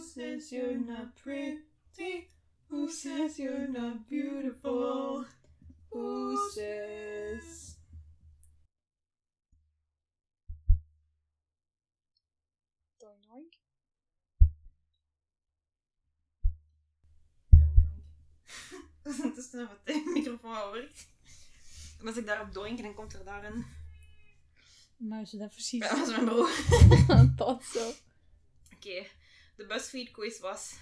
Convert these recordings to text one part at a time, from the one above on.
says you're not pretty? Who says you're not beautiful? Who says... Doink doink. Het is nog wat de microfoon werkt. En als ik daarop doink, dan komt er daar een... Is dat precies Ja, dat was mijn broer. dat zo? Oké, de BuzzFeed quiz was...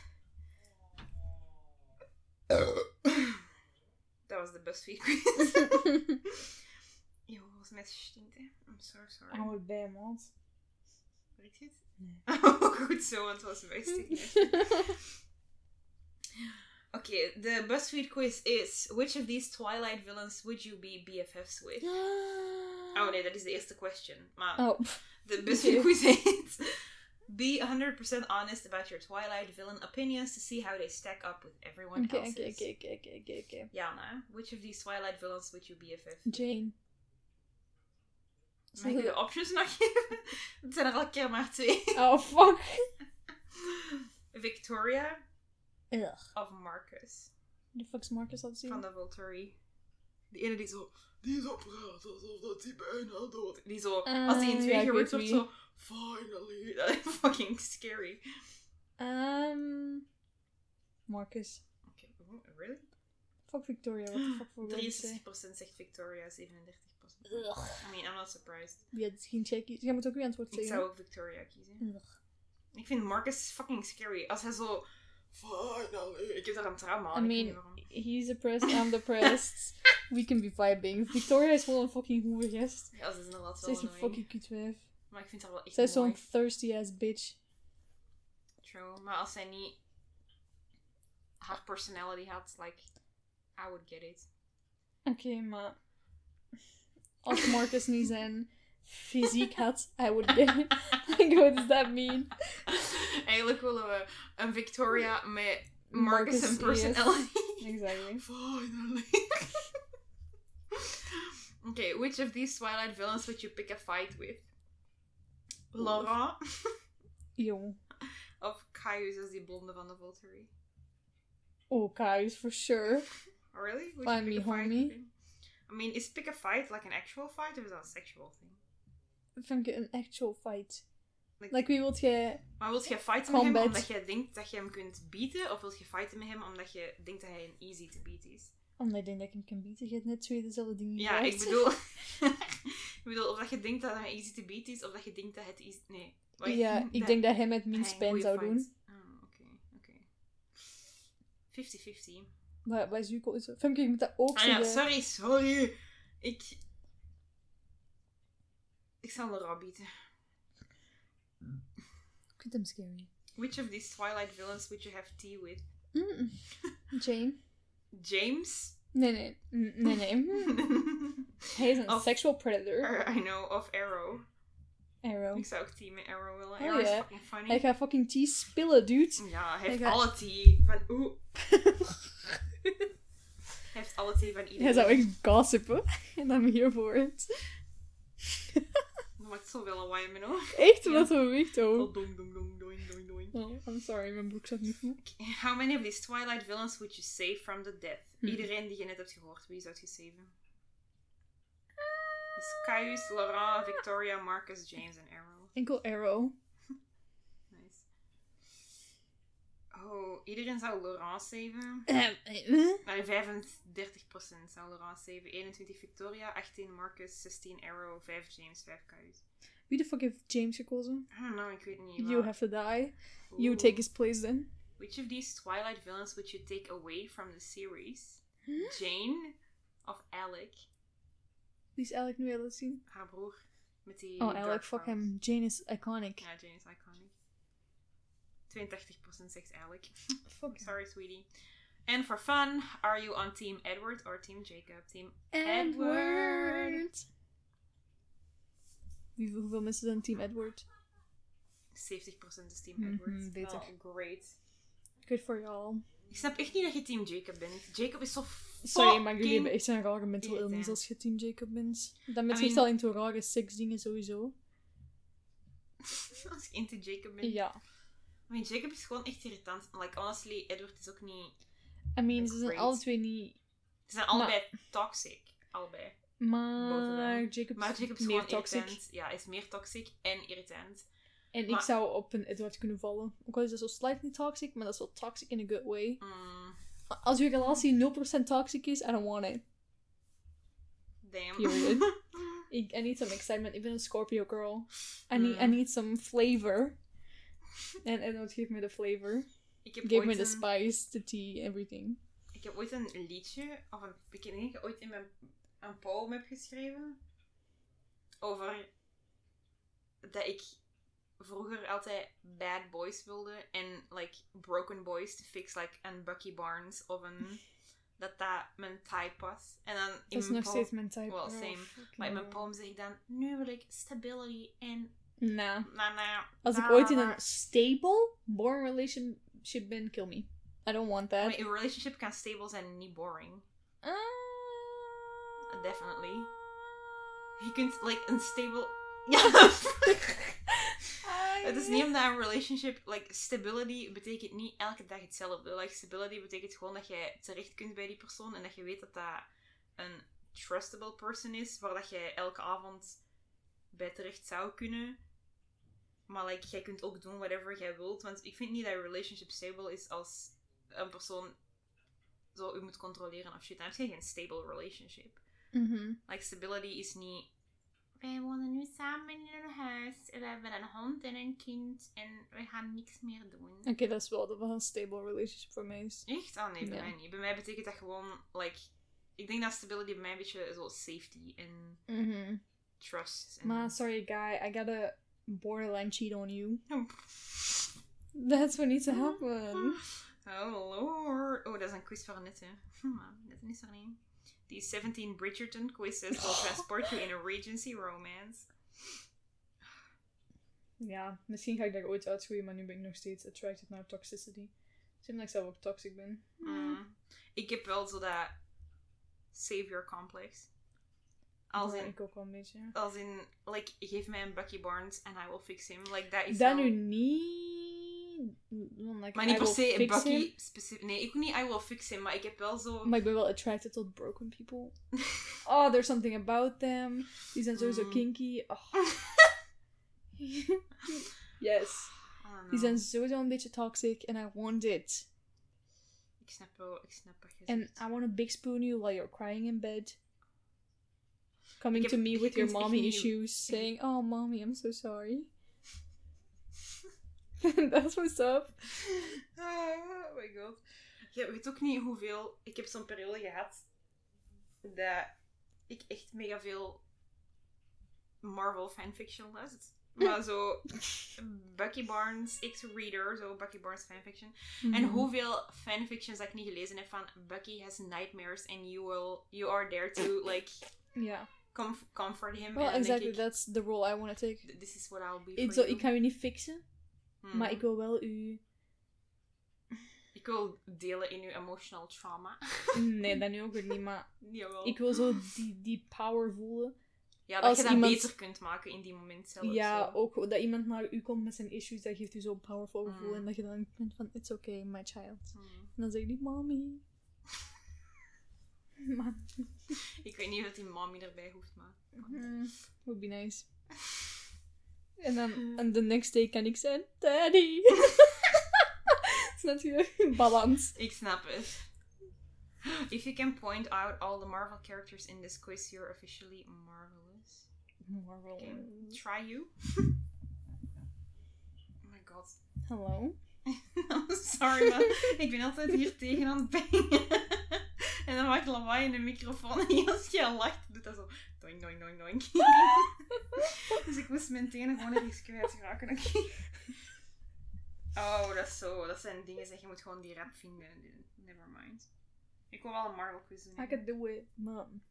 Dat was de BuzzFeed quiz. Yo, was met stinkt, hè. I'm so sorry. Hou het bij, man. Weet je het? Nee. Oh, goed zo, want het was best stinkt. Oké, de BuzzFeed quiz is... Which of these Twilight villains would you be BFFs with? Oh nee, dat is de eerste question. Maar Oh, de BuzzFeed quiz heet... Be 100% honest about your Twilight villain opinions to see how they stack up with everyone oké, else's. oké, oké, oké, oké, oké, oké. Jana, which of these Twilight villains would you BFF? Jane. Mag ik de options nog geven? Het zijn er al keer maar twee. Oh, fuck. Victoria Ugh. of Marcus De fuck is Marcus dat zien? van de Volturi. Die ene die zo... Die zo praat alsof dat hij bijna dood Die zo... als hij in Ah, twee ja, ik weet wordt, wie. zo... Finally. Dat is fucking scary. Ehm Marcus. Oké, oh, really? Fuck Victoria, what the fuck voor wilde ze? 63% zegt Victoria, 37%. Ugh. I mean, I'm not surprised. Ja, het is geen checkie. Jij moet ook weer antwoord Ik zeggen. zou ook Victoria kiezen. Ugh. Ik vind Marcus fucking scary. Als hij zo... Finally. Ik heb daar een trauma I aan. ik weet mean, he's depressed, I'm depressed. We can be vibing. Victoria is wel een fucking hoergest. Ja, ze is inderdaad Ze wel is een annoying. fucking kutwijf. Maar ik vind haar wel echt Zij is mooi. zo'n thirsty ass bitch. True. Maar als zij niet haar personality had, like, I would get it. Oké, maar als Marcus niet zijn fysiek had, I would get it. like, what does that mean? Eigenlijk willen we een Victoria met Marcus, Marcus en yes. personality. Exactly. Finally. Okay, which of these Twilight villains would you pick a fight with? Laurent Yo. of Caius als die blonde van de Volturi? Oh, guys, for sure. Really? Would Find me, homie. I mean, is pick a fight like an actual fight or is that a sexual thing? Vind ik een actual fight. Like- Like, wie wilt jij... Maar wilt je fighten met hem Combat. omdat je denkt dat je hem kunt beaten? Of wilt je fighten met hem omdat je denkt dat hij een easy to beat is? Omdat ik denk dat ik hem kan bieden. Je hebt net twee dezelfde dingen Ja, ik bedoel... ik bedoel, of dat je denkt dat hij easy to beat is, of dat je denkt dat het is... Nee. Wat- Ja, ik denk dat hij met minst pijn goeie zou fight- doen. Oh, oké, oké. 50-50. Maar wat is uw keuze? Ik moet dat ook Ah ja, sorry, sorry. Ik... Ik zal Laura bieden. Ik vind hem scary. Which of these Twilight villains would you have tea with? Mm. Jane? James? Nee, nee. Nee, nee. Hij is een Of- sexual predator. I know, of Arrow. Arrow. Ik zou ook tea met Arrow willen. Oh, Arrow is fucking funny. Hij gaat fucking tea spillen, dude. Ja, hij heeft Hij gaat- alle tea van... Oeh. hij heeft alle tea van iedereen. Hij zou echt gossipen. En dan hiervoor het. Maakt zoveel lawaai in mijn oor. Echt, Ja. wat een wicht ook. dong, dong, dong, doing, doing, doing. Oh, I'm sorry, mijn broek zat niet goed. How many of these Twilight villains would you save from the death? Hm. Iedereen die je net hebt gehoord, wie zou je saven? Dus Caius, Laurent, Victoria, Marcus, James en Arrow. Enkel Arrow. Nice. Oh, iedereen zou Laurent saven. Eh, eh, Nee, 35% zou Laurent saven. 21 Victoria, 18 Marcus, 16 Arrow, 5 James, 5 Caius. Wie de fuck heeft James gekozen? I don't know, ik weet niet. You maar- have to die. You take his place then. Which of these Twilight villains would you take away from the series? Huh? Jane of Alec? Wie is Alec nu willen zien? Haar broer. Met die Oh, Alec, fuck hem. Jane is iconic. Ja, Jane is iconic. 82% zegt Alec. Fuck. Sorry, sweetie. And for fun, are you on Team Edward or Team Jacob? Team Edward. Edward. Wie, hoeveel mensen zijn Team Edward? 70% is Team Mhm, Edward. beter. Wel, great. Good for y'all. Ik snap echt niet dat je Team Jacob bent. Jacob is zo Sorry, maar jullie hebben echt een rare mental illness als je Team Jacob bent. Dan I je mean- al into rare seksdingen sowieso. Als je into Jacob bent. Ja. I mean, Jacob is gewoon echt irritant. Like, honestly, Edward is ook niet... I mean, ze zijn alle twee niet... Ze zijn allebei toxic. Allebei. Maar. Jacob Maar is Jacob is meer toxic. irritant. Ja, is meer toxic en irritant. En ik zou op een Edward kunnen vallen. Ook al is dat zo slightly toxic, maar dat is wel toxic in a good way. Mm, Als je relatie 0% toxic is, I don't want it. damn. Period. Ik, I need some excitement. Ik ben een Scorpio girl. I need, I Mm. need some flavor. En Edward geeft me de flavor. ik, heb ooit me een, spice, the tea, everything. ik heb ooit een liedje, of een, ik denk dat ik ooit in mijn een poem heb geschreven. Over dat ik vroeger altijd bad boys wilde en like broken boys to fix like een Bucky Barnes of een dat dat mijn type was. En dan in Dat is mijn nog poem- steeds mijn type. Well, Oh, same. Maar in mijn poem zeg ik dan, nu wil ik stability en Nah. na na. Als ik na, ooit in een stable, boring relationship ben, kill me. I don't want that. Maar een relationship kan stable zijn en niet boring. Ah. Definitely. Je kunt like een stable. Ja. Het is niet omdat een relationship, like, stability betekent niet elke dag hetzelfde. Like, stability betekent gewoon dat jij terecht kunt bij die persoon en dat je weet dat dat een trustable person is, waar dat jij elke avond bij terecht zou kunnen. Maar, like, jij kunt ook doen whatever jij wilt, want ik vind niet dat een relationship stable is als een persoon zo u moet controleren of shit. Dan heb je geen stable relationship. Mhm. Like, stability is niet... Wij wonen nu samen in een huis. En we hebben een hond en een kind. En we gaan niks meer doen. Oké, dat is wel een stable relationship voor mij is. Echt? Ah nee, bij mij niet. Bij mij betekent dat gewoon, like... Ik denk dat stability bij mij een beetje zo safety en Mhm. trust. En... Maar sorry guy, I gotta borderline cheat on you. That's what needs to happen. Oh lord. Oh, dat is een quiz voor net, hè. Hm, dat is er niet. Die 17 Bridgerton quizzes will transport you in a Regency romance. Ja, misschien ga ik daar ooit uitgroeien, maar nu ben ik nog steeds attracted naar toxicity. Misschien dat ik zelf ook toxic ben. Mm. Ik heb wel zo dat savior complex. Als in, ik ook wel een beetje. als in, like, geef mij een Bucky Barnes and I will fix him. Like, dat is Dat wel- nu niet. Like, Maar niet per se Bucky specifiek. Nee, ik ook niet I will fix him, maar ik heb wel zo... Maar ik ben wel attracted tot broken people. Oh, there's something about them. Die zijn sowieso Mm. kinky. Oh. yes. Die zijn sowieso een beetje toxic and I want it. Ik snap wel, ik snap wat je And. I want to big spoon you while you're crying in bed. Coming to me with your mommy niet- issues, saying, "Oh, mommy, I'm so sorry." That's what's up. Oh my god. Je weet ook niet hoeveel... Ik heb zo'n periode gehad dat ik echt mega veel Marvel fanfiction las. Maar zo Bucky Barnes, X-Reader, zo Bucky Barnes fanfiction. En Mhm. hoeveel fanfictions dat ik niet gelezen heb van Bucky has nightmares and you will you are there to like Yeah. Comf- comfort him. Well, en exactly. ik, That's the role I want to take. this is what I'll be It's for zo, ik kan je niet fixen, Hmm. maar ik wil wel u. Ik wil delen in uw emotional trauma. Nee, dat nu ook weer niet, maar Jawel. ik wil zo die, die power voelen. ja, dat als je dat iemand- beter kunt maken in die moment zelf. ja, zo. ook dat iemand naar u komt met zijn issues, dat geeft u zo'n powerful gevoel. Mm. En dat je dan bent van, it's okay, my child. Hmm. En dan zeg ik, mommy. Maar, Ik weet niet of die mommy erbij hoeft, maar... mm, would be nice. En dan, en the next day kan ik zeggen, daddy. Snap je? Balans. Ik snap het. If you can point out all the Marvel characters in this quiz, you're officially marvelous. Marvel. Okay. Try you. oh my god. Hello. I'm sorry, man. ik ben altijd hier tegen aan het. En dan maakt lawaai in de microfoon. En als je lacht, doet dat zo. Doing, doing, doing, doing. dus ik moest mijn tenen gewoon ergens kwijt raken. oh, dat is zo. Dat zijn dingen dat je moet gewoon die rap vinden. Never mind. Ik wil wel een Marvel quiz doen. I can do it, mom.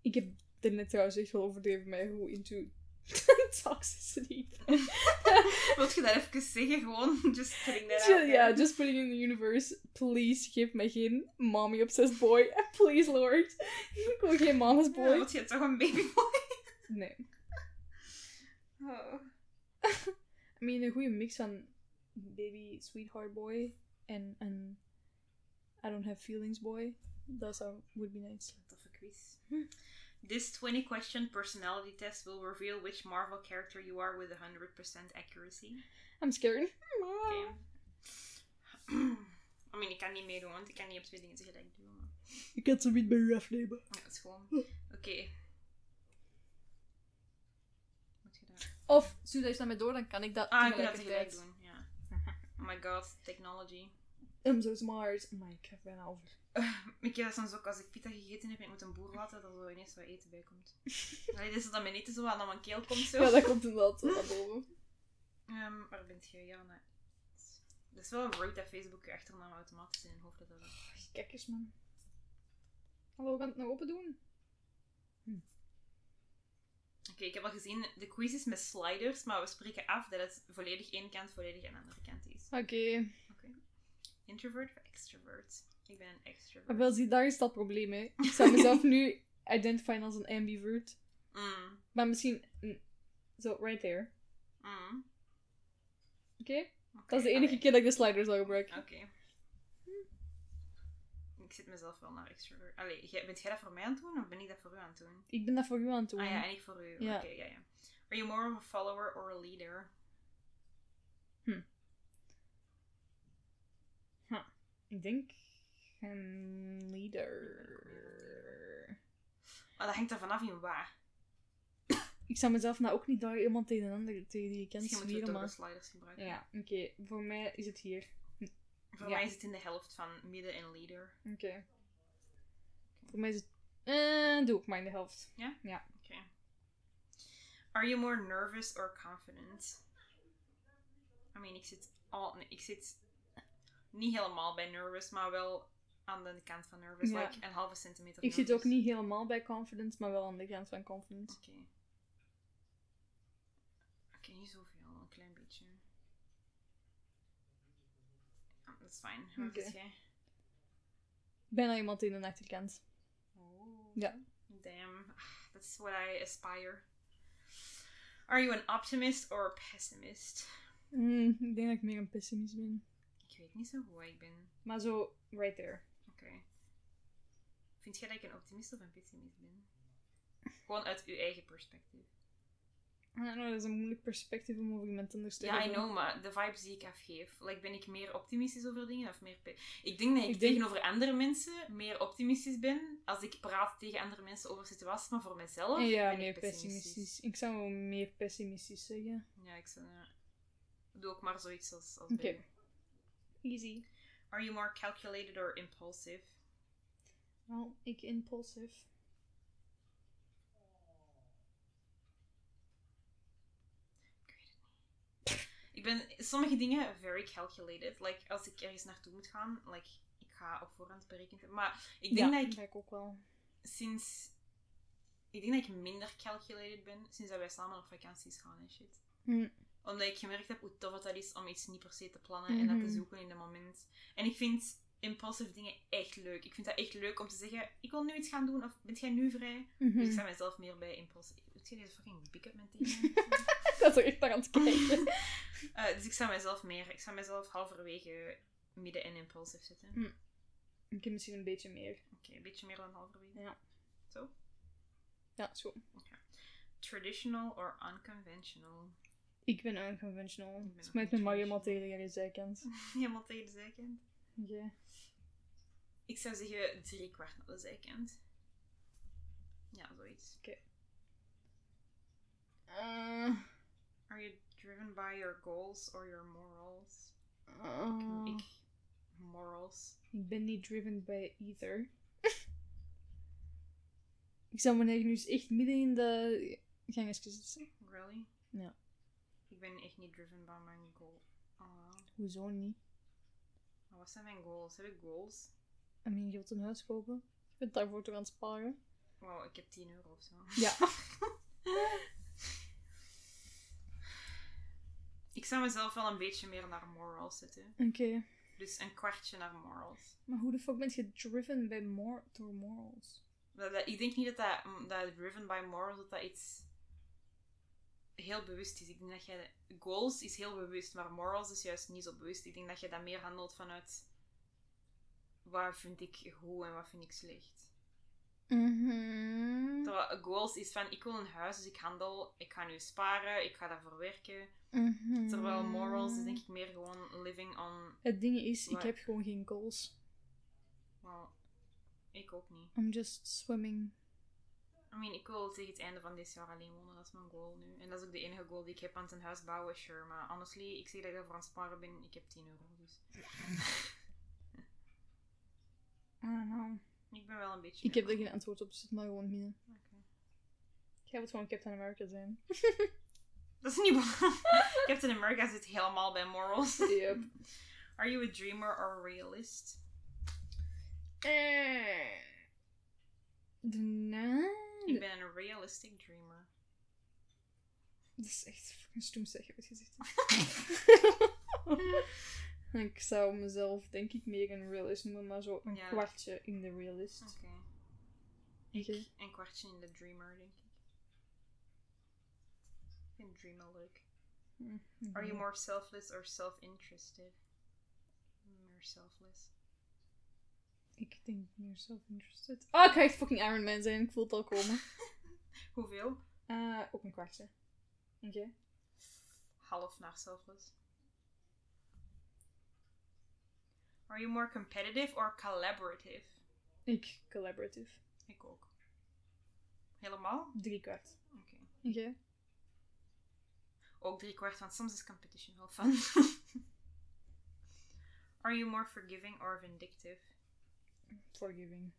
Ik heb er net trouwens echt wel overdreven met hoe into toxicity. Wilt je dat even zeggen? Gewoon, just putting that out Ja, yeah, just putting in the universe. Please geef mij geen mommy obsessed boy. Please, Lord. Ik wil geen mama's Ja, boy. wilt je toch een babyboy? Nee. Oh. I mean, een goede mix van baby sweetheart boy en een I don't have feelings boy. Dat zou would be nice. Toffe quiz. This 20 question personality test will reveal which Marvel character you are with 100% accuracy. I'm scared. Oké. I mean, ik kan niet meedoen, want ik kan niet op twee dingen tegelijk doen. Maar... Ik had ze niet bij u afnemen. Ja, dat is gewoon... Oké. Daar... Of, stuur dat naar mij door, dan kan ik dat Ah, ik kan dat tegelijk doen, ja. Oh my god, technology. I'm so smart. My, ik bijna over. Ik heb dat soms ook als ik pita gegeten heb en ik moet een boer laten, dat er zo ineens wat eten bij komt. Allee, dus dat mijn eten zo aan mijn keel komt zo. Ja, dat komt inderdaad zo naar boven. Ehm, waar bent je? Ja, nee. Dat is wel rude dat Facebook je achternaam automatisch in je hoofd dat Kijk eens, man. Hallo, we gaan het nog open doen? Oké, ik heb al gezien, de quiz is met sliders, maar we spreken af dat het volledig één kant, volledig een andere kant is. Oké. Introvert of extrovert? Ik ben een extrovert. Maar wel, zie, daar is dat probleem, hè. Ik zou mezelf nu identifieren als een ambivert. Mm, Maar misschien... Zo, right there. mm. Oké? Dat is de enige allee. keer dat ik de slider zou gebruiken. Oké. Ik zit mezelf wel naar extrovert. Allee, jij- bent jij dat voor mij aan het doen of ben ik dat voor u aan het doen? Ik ben dat voor u aan het doen. Ah ja, en ik voor u. Ja. Oké, ja, ja. Are you more of a follower or a leader? Ik denk... Een leader. Maar dat hangt er vanaf in waar. Ik zou mezelf nou ook niet daar helemaal tegen een ander tegen die kant Misschien moeten we maar... sliders gebruiken. Ja, oké. Voor mij is het hier. Voor Ja. mij is het in de helft van midden en leader. Oké. Voor mij is het... Eh, doe ik maar in de helft. Oké. Are you more nervous or confident? I mean, ik zit al... Nee, ik zit niet helemaal bij nervous, maar wel aan de kant van nervous. Ja. Like een halve centimeter Ik zit ook niet helemaal bij confidence, maar wel aan de grens van confidence. Oké. Oké, niet zoveel, een klein beetje. Dat is fijn. Wat Oké. is jij? Bijna iemand in de achterkant. Oh. Ja. Damn, that's what I aspire. Are you an optimist or a pessimist? Mm, ik denk dat ik meer een pessimist ben. Ik weet niet zo hoe ik ben. Maar zo, right there. Oké. Vind jij dat ik een optimist of een pessimist ben? Gewoon uit uw eigen perspectief. Don't know, dat is een moeilijk perspectief om over iemand anders te Ja, I know, maar de vibes die ik afgeef. Like, ben ik meer optimistisch over dingen of meer... Ik denk dat ik, Ik denk- tegenover andere mensen meer optimistisch ben als ik praat tegen andere mensen over situaties, maar voor mezelf Ja, ben meer ik pessimistisch. Ik zou wel meer pessimistisch zeggen. Ja, ik zou... ja. Doe ook maar zoiets als, als Oké. Easy. Are you more calculated or impulsive? Wel, ik impulsive. Ik ben sommige dingen very calculated. Like, als ik ergens naartoe moet gaan, like, ik ga op voorhand berekend hebben. Maar ik denk ja, dat ik ik ook wel. sinds... Ik denk dat ik minder calculated ben sinds dat wij samen op vakanties gaan en shit. Hm. Omdat ik gemerkt heb hoe tof het dat is om iets niet per se te plannen en dat te Mhm. zoeken in het moment. En ik vind impulsive dingen echt leuk. Ik vind dat echt leuk om te zeggen, ik wil nu iets gaan doen, of bent jij nu vrij? Mhm. Dus ik sta mezelf meer bij impulsive. Doet jij deze fucking big up mijn tegen? dat is er echt naar aan het kijken. Eh, dus ik zou mezelf meer, ik zou mezelf halverwege midden en impulsive zetten. Hm. ik heb misschien een beetje meer. Oké, een beetje meer dan halverwege. Ja. Zo. Ja, zo. Traditional or unconventional? Ik ben unconventional. Ik ben smijt Mario traditional. Matteo aan de zijkant. Helemaal tegen de zijkant. Oké. Ik zou zeggen drie kwart naar de zijkant. Ja, zoiets. Eh, Are you driven by your goals or your morals? eh, Ik, ik morals. ik ben niet driven by either. ik zou me nu eens echt midden in de gangetjes zetten. Really? Ja. Ik ben echt niet driven by mijn goal. Ah, Hoezo niet? maar wat zijn mijn goals? Heb ik goals? I mean, je wilt een huis kopen. Je bent daarvoor toch aan het sparen? Wow, ik heb 10 euro of zo. Ja. Ik zou mezelf wel een beetje meer naar morals zetten. Oké. Dus een kwartje naar morals. Maar hoe de fuck ben je driven by mor door morals? Dat, dat- ik denk niet dat dat, mm, dat driven by morals, dat dat iets heel bewust is. Ik denk dat jij... Goals is heel bewust, maar morals is juist niet zo bewust. Ik denk dat je dat meer handelt vanuit... Wat vind ik goed en wat vind ik slecht. Mhm. Terwijl goals is van, ik wil een huis, dus ik handel, ik ga nu sparen, ik ga daarvoor werken. Mhm. Terwijl morals is denk ik meer gewoon living on... Het ding is, ik heb gewoon geen goals. Well, ik ook niet. I'm just swimming. I mean, ik wil tegen het einde van dit jaar alleen wonen, dat is mijn goal nu. En dat is ook de enige goal die ik heb aan een huis bouwen, sure. Maar honestly, ik zie dat ik ervoor aan het sparen ben, ik heb 10 euro, dus... I don't know. ik ben wel een beetje... Ik heb er geen antwoord op, dus het maar gewoon midden. Oké. Jij wilt gewoon Captain America zijn. Dat is niet waar. Captain America zit helemaal bij morals. Yep. Are you a dreamer or a realist? Eh. Nee. Ik been a realistic dreamer. Dat is echt fucking stom zeg, heb je gezegd. ik zou mezelf denk ik meer een realist noemen, maar zo een Ja. kwartje in de realist. Oké. Oké. Ik een kwartje in de dreamer, denk ik. Ik vind dreamer leuk. Hm, Are you more selfless or self-interested? More selfless. Ik denk meer self-interested. Oh, ik ga fucking Iron Man zijn, ik voel het al komen. Hoeveel? Eh, ook een kwartje. Oké. Half naar selfless. Are you more competitive or collaborative? Ik, collaborative. Ik ook. Helemaal? Drie kwart. Oké. Oké. Ook drie kwart, want soms is competition wel fun. Are you more forgiving or vindictive? Forgiving.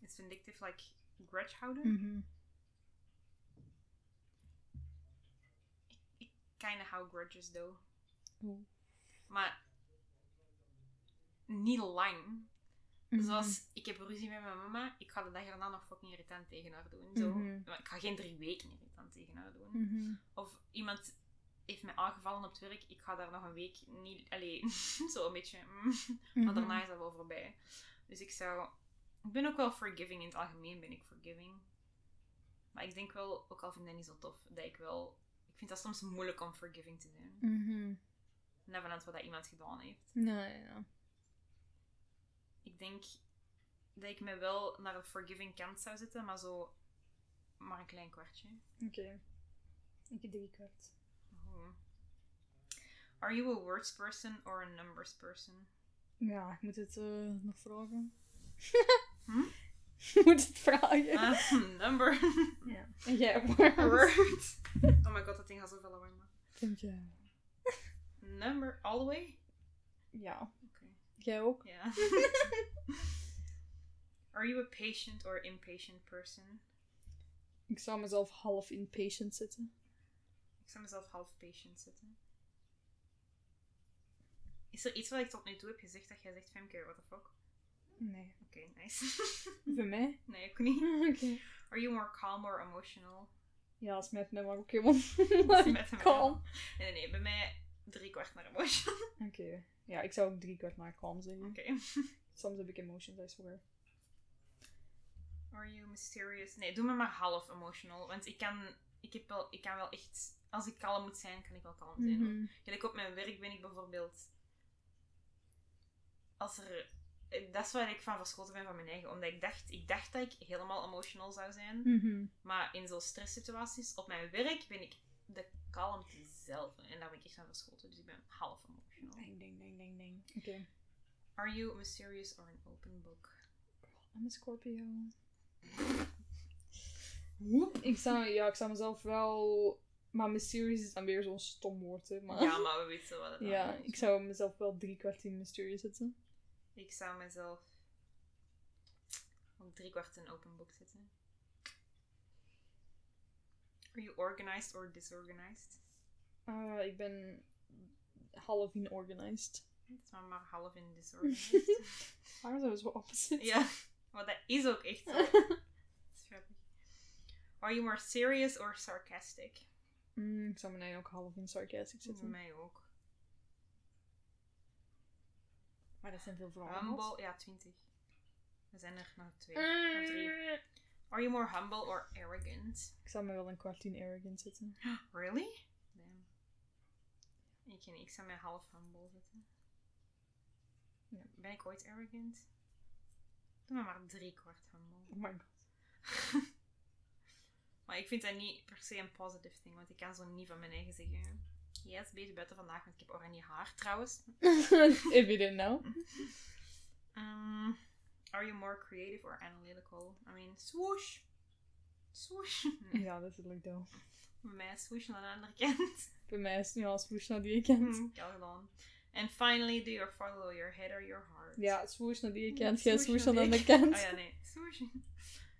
Is vindictive like grudge houden? Mhm. Ik kinda hou grudges though. Maar niet lang. Mhm. Zoals, ik heb ruzie met mijn mama, ik ga de dag erna nog fucking irritant tegen haar doen. Zo. Mhm. Maar ik ga geen drie weken irritant tegen haar doen. Mhm. Of iemand heeft mij aangevallen op het werk, ik ga daar nog een week niet... Allee, zo een beetje... mm, maar daarna is dat wel voorbij. Dus ik zou... Ik ben ook wel forgiving, in het algemeen ben ik forgiving. Maar ik denk wel, ook al vind ik dat niet zo tof, dat ik wel... Ik vind dat soms moeilijk om forgiving te zijn. Mhm. Net vanuit wat dat iemand gedaan heeft. Nee, ja. Ik denk dat ik me wel naar de forgiving kant zou zetten, maar zo... Maar een klein kwartje. Oké. Ik heb drie kwart. Oh. Are you a words person or a numbers person? Ja, ik moet het eh, nog vragen. Hm? Moet het vragen. Ah, number. Ja. En jij. Words. Oh my god, dat ding gaat zoveel maken. Denk je? Number, all the way? Ja. Jij ook? Ja. Are you a patient or impatient person? Ik zou mezelf half impatient zetten. Ik zou mezelf half patient zetten. Is er iets wat ik tot nu toe heb gezegd dat jij zegt, Femke, what the fuck? Nee. Oké, nice. Voor mij? nee, ook niet. Oké. Are you more calm or emotional? Ja, is met mij maar ook helemaal Met hem kalm. Nee, nee, nee, bij mij drie kwart naar emotion. Oké. Ja, ik zou ook drie kwart maar kalm zeggen. Oké. Soms heb ik emotions, I swear. Are you mysterious? Nee, doe me maar half emotional. Want ik kan, ik heb wel, ik kan wel echt... Als ik kalm moet zijn, kan ik wel kalm zijn. Gelijk op mijn werk ben ik bijvoorbeeld... Als er... eh, Dat is waar ik van verschoten ben van mijn eigen. Omdat ik dacht, ik dacht dat ik helemaal emotional zou zijn. Mhm. Maar in zo'n stresssituaties op mijn werk ben ik de kalmte zelf. En daar ben ik echt van verschoten. Dus ik ben half emotional. Ding, ding, ding, ding, ding. Oké. Are you mysterious or an open book? I'm a Scorpio. Ik zou, ja, ik zou mezelf wel... Maar mysterious is dan weer zo'n stom woord, hè. Maar... Ja, maar we weten wat het Ja, is. ik zou mezelf wel drie kwart in mysterious zetten. Ik zou mezelf ook drie kwart in open book zetten. Are you organized or disorganized? Ah, ik ben half in organized. Het is maar, maar half in disorganized. Waar zijn we zo opposite? ja, maar dat is ook echt zo. Dat. Are you more serious or sarcastic? Mm, ik zou mijn ook half in sarcastic Voor zetten. mij ook. Maar dat zijn veel vragen. Humble, ja, 20. We zijn er nog twee. Nog drie. Mm. Are you more humble or arrogant? Ik zou me wel een kwartien arrogant zitten. Really? Damn. Ik, niet, ik zou mij half humble zetten. Ja. Ben ik ooit arrogant? Doe maar maar drie kwart humble. Oh my god. Maar ik vind dat niet per se een positive thing, want ik kan zo niet van mijn eigen zeggen. Yes, beetje buiten vandaag, want ik heb oranje haar trouwens. If you didn't know. Um, are you more creative or analytical? I mean, swoosh. Swoosh. Nee, Ja, dat is leuk though. Bij mij is swoosh aan de andere kant. Bij mij is het nu al swoosh naar die je kent. Hmm, gedaan. And finally, do you follow your head or your heart? Ja, swoosh naar die je kent. Jij Swoosh naar de kant. Oh ja, nee. Swoosh.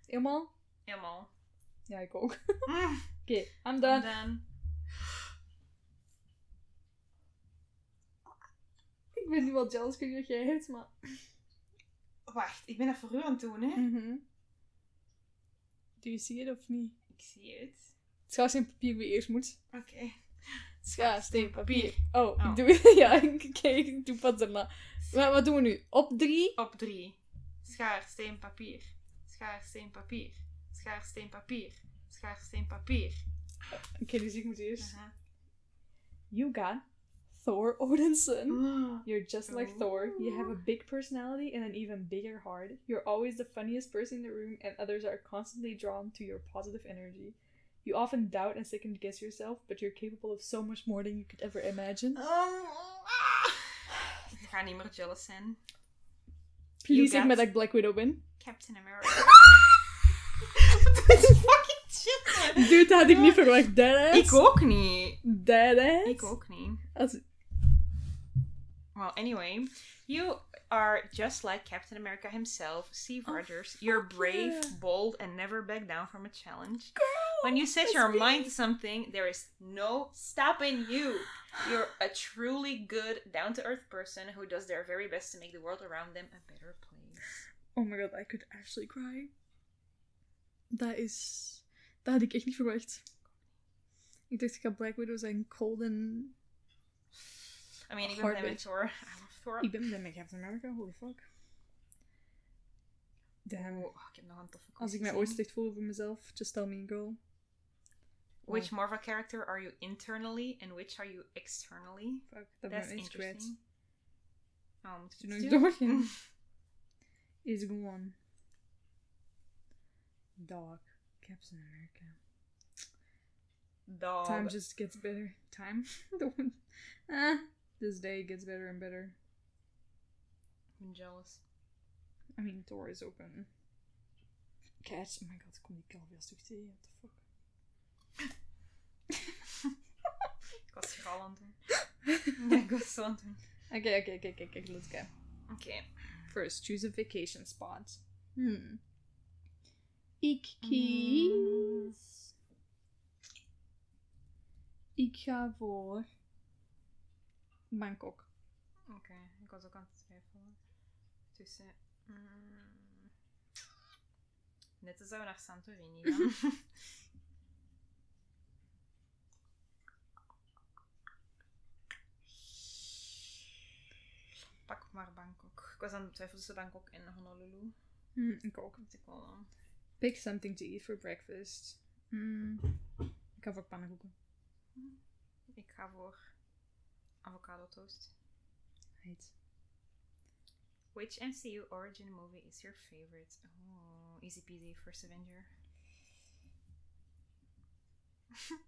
Helemaal? Helemaal. Ja, ik ook. Mm, Oké, I'm and done. Ik ben nu wel jealous, ik weet niet wat jij hebt, maar... Wacht, ik ben dat voor u aan het doen, hè? Mhm. Do you see it of niet? Ik zie het. Schaar, steen, papier wie eerst moet. Oké. Schaar, steen, papier. Oh, Oh. ik doe... ja, ik- kijk, ik doe pas daarna. Maar wat doen we nu? Op drie? Op drie. Schaar, steen, papier. Schaar, steen, papier. Schaar, steen, papier. Schaar, steen, papier. Oké, dus ik moet eerst. Aha. You got Thor Odinson. You're just like Thor. You have a oh. big personality and an even bigger heart. You're always the funniest person in the room, and others are constantly drawn to your positive energy. You often doubt and second guess yourself, but you're capable of so much more than you could ever imagine. Ik ga niet meer jealous zijn. Please zeg got- me dat ik Black Widow ben. Captain America. Dit is fucking shit. man. Dude, dat had ik niet verwacht. Deadass. Ik ook niet. Deadass. Ik ook niet. Als... Well, anyway, you are just like Captain America himself, Steve Oh, Rogers. You're brave, yeah. bold, and never back down from a challenge. Girl, When you set your me. mind to something, there is no stopping you. You're a truly good, down to earth person who does their very best to make the world around them a better place. Oh my god, I could actually cry. Dat is... Dat had ik echt niet verwacht. Ik dacht, ik ga Black Widow zijn cold en... I mean, ben Hard blij met bitch. Thor. I love Thor. Ik ben Captain America, holy fuck. Damn. Oh, ik heb nog een toffe Als ik mij ooit slecht voel over mezelf, just tell me, girl. Which Marvel character are you internally and which are you externally? Fuck, dat That's ben ik kwijt. interesting. Oh, moet ik nog doorgaan. Is gewoon... Dog. Captain America. Dog. Time just gets better. Time? The one- ah, this day gets better and better. I'm jealous. I mean, door is open. Catch. Oh my god, die Calvia stuk tegen. What the fuck? Ik was schaal aan het doen. Ja, ik was zo aan het doen. Oké, oké, oké, oké, let's go. Oké. First, choose a vacation spot. Hmm. Ik kies. Ik ga voor Bangkok. Oké, ik was ook aan het twijfelen. Tussen... mm, net als we naar Santorini dan. Pak maar Bangkok. Ik was aan het twijfelen tussen Bangkok en Honolulu. Hmm, ik ook. Dat ik wel aan. Pick something to eat for breakfast. Hmm. Ik ga voor pannenkoeken. Ik ga voor avocado toast. Right. Which MCU origin movie is your favorite? Oh, easy peasy, First Avenger.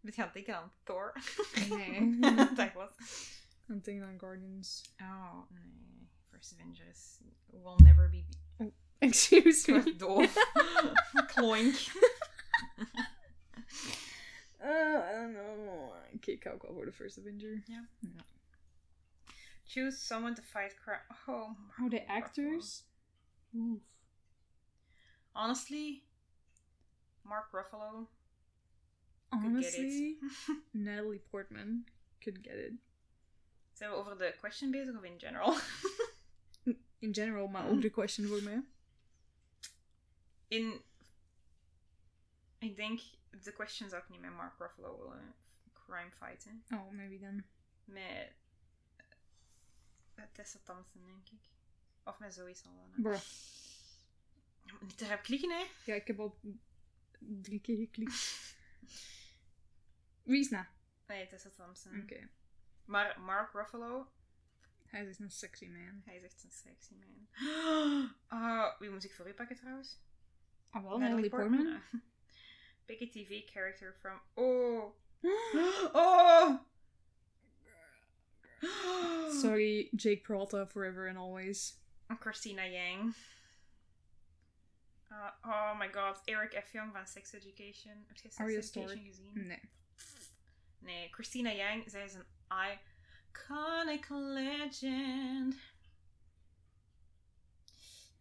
Ben je aan het denken aan Thor? Nee. dat was. I'm thinking on Guardians. Oh, nee. First Avengers. Will never be... Excuse Ik me. word doof. Kloink. Uh, I don't know. Oké, ik ga ook wel voor de First Avenger. Choose someone to fight crime. Oh, Oh, Mark actors? Oef. Honestly, Mark Ruffalo could Honestly, get it. Natalie Portman could get it. Zijn we over de question bezig of in general? In general, maar ook de question voor mij. in. Ik denk, de question zou ik niet met Mark Ruffalo willen crime fighten. Oh, maybe dan. Met Tessa Thompson, denk ik. Of met Zoe Saldana. Je moet niet erop klikken, hè? Ja, ik heb al drie keer geklikt. Wie is na? Nee, Tessa Thompson. Oké. Maar Mark Ruffalo, Hij is echt een sexy man. hij is echt een sexy man. Ah, wie moet ik voor u pakken trouwens? Ah, wel, Natalie Portman. Ah. Pick a TV character from... Oh! Oh! Sorry, Jake Peralta, forever and always. Christina Yang. Uh, oh my god, Eric F. Young van Sex Education. Je Sex Education gezien? Nee. Nee, Christina Yang, zij is een iconic legend.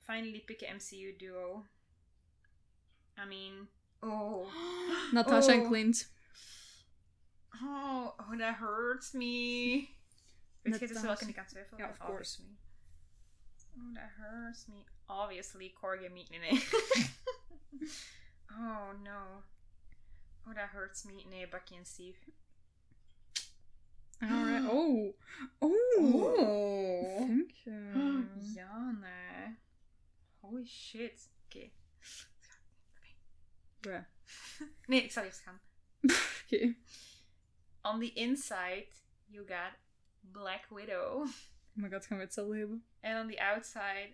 Finally pick a MCU duo. I mean, oh. Natasha Oh. Clint. Oh, oh, that hurts me. Je tussen welke ik aan het twijfelen? Ja, of course. Obviously. Oh, that hurts me. Obviously, en Meek. Nee, nee. oh, no. Oh, that hurts me. Nee, Bucky en Steve. Alright. Oh. Oh. Oh. Thank you. Ja, nee. Holy shit. Oké. Bruh. Nee, ik zal eerst gaan. Oké. On the inside, you got Black Widow. Oh my god, gaan we hetzelfde hebben? And on the outside,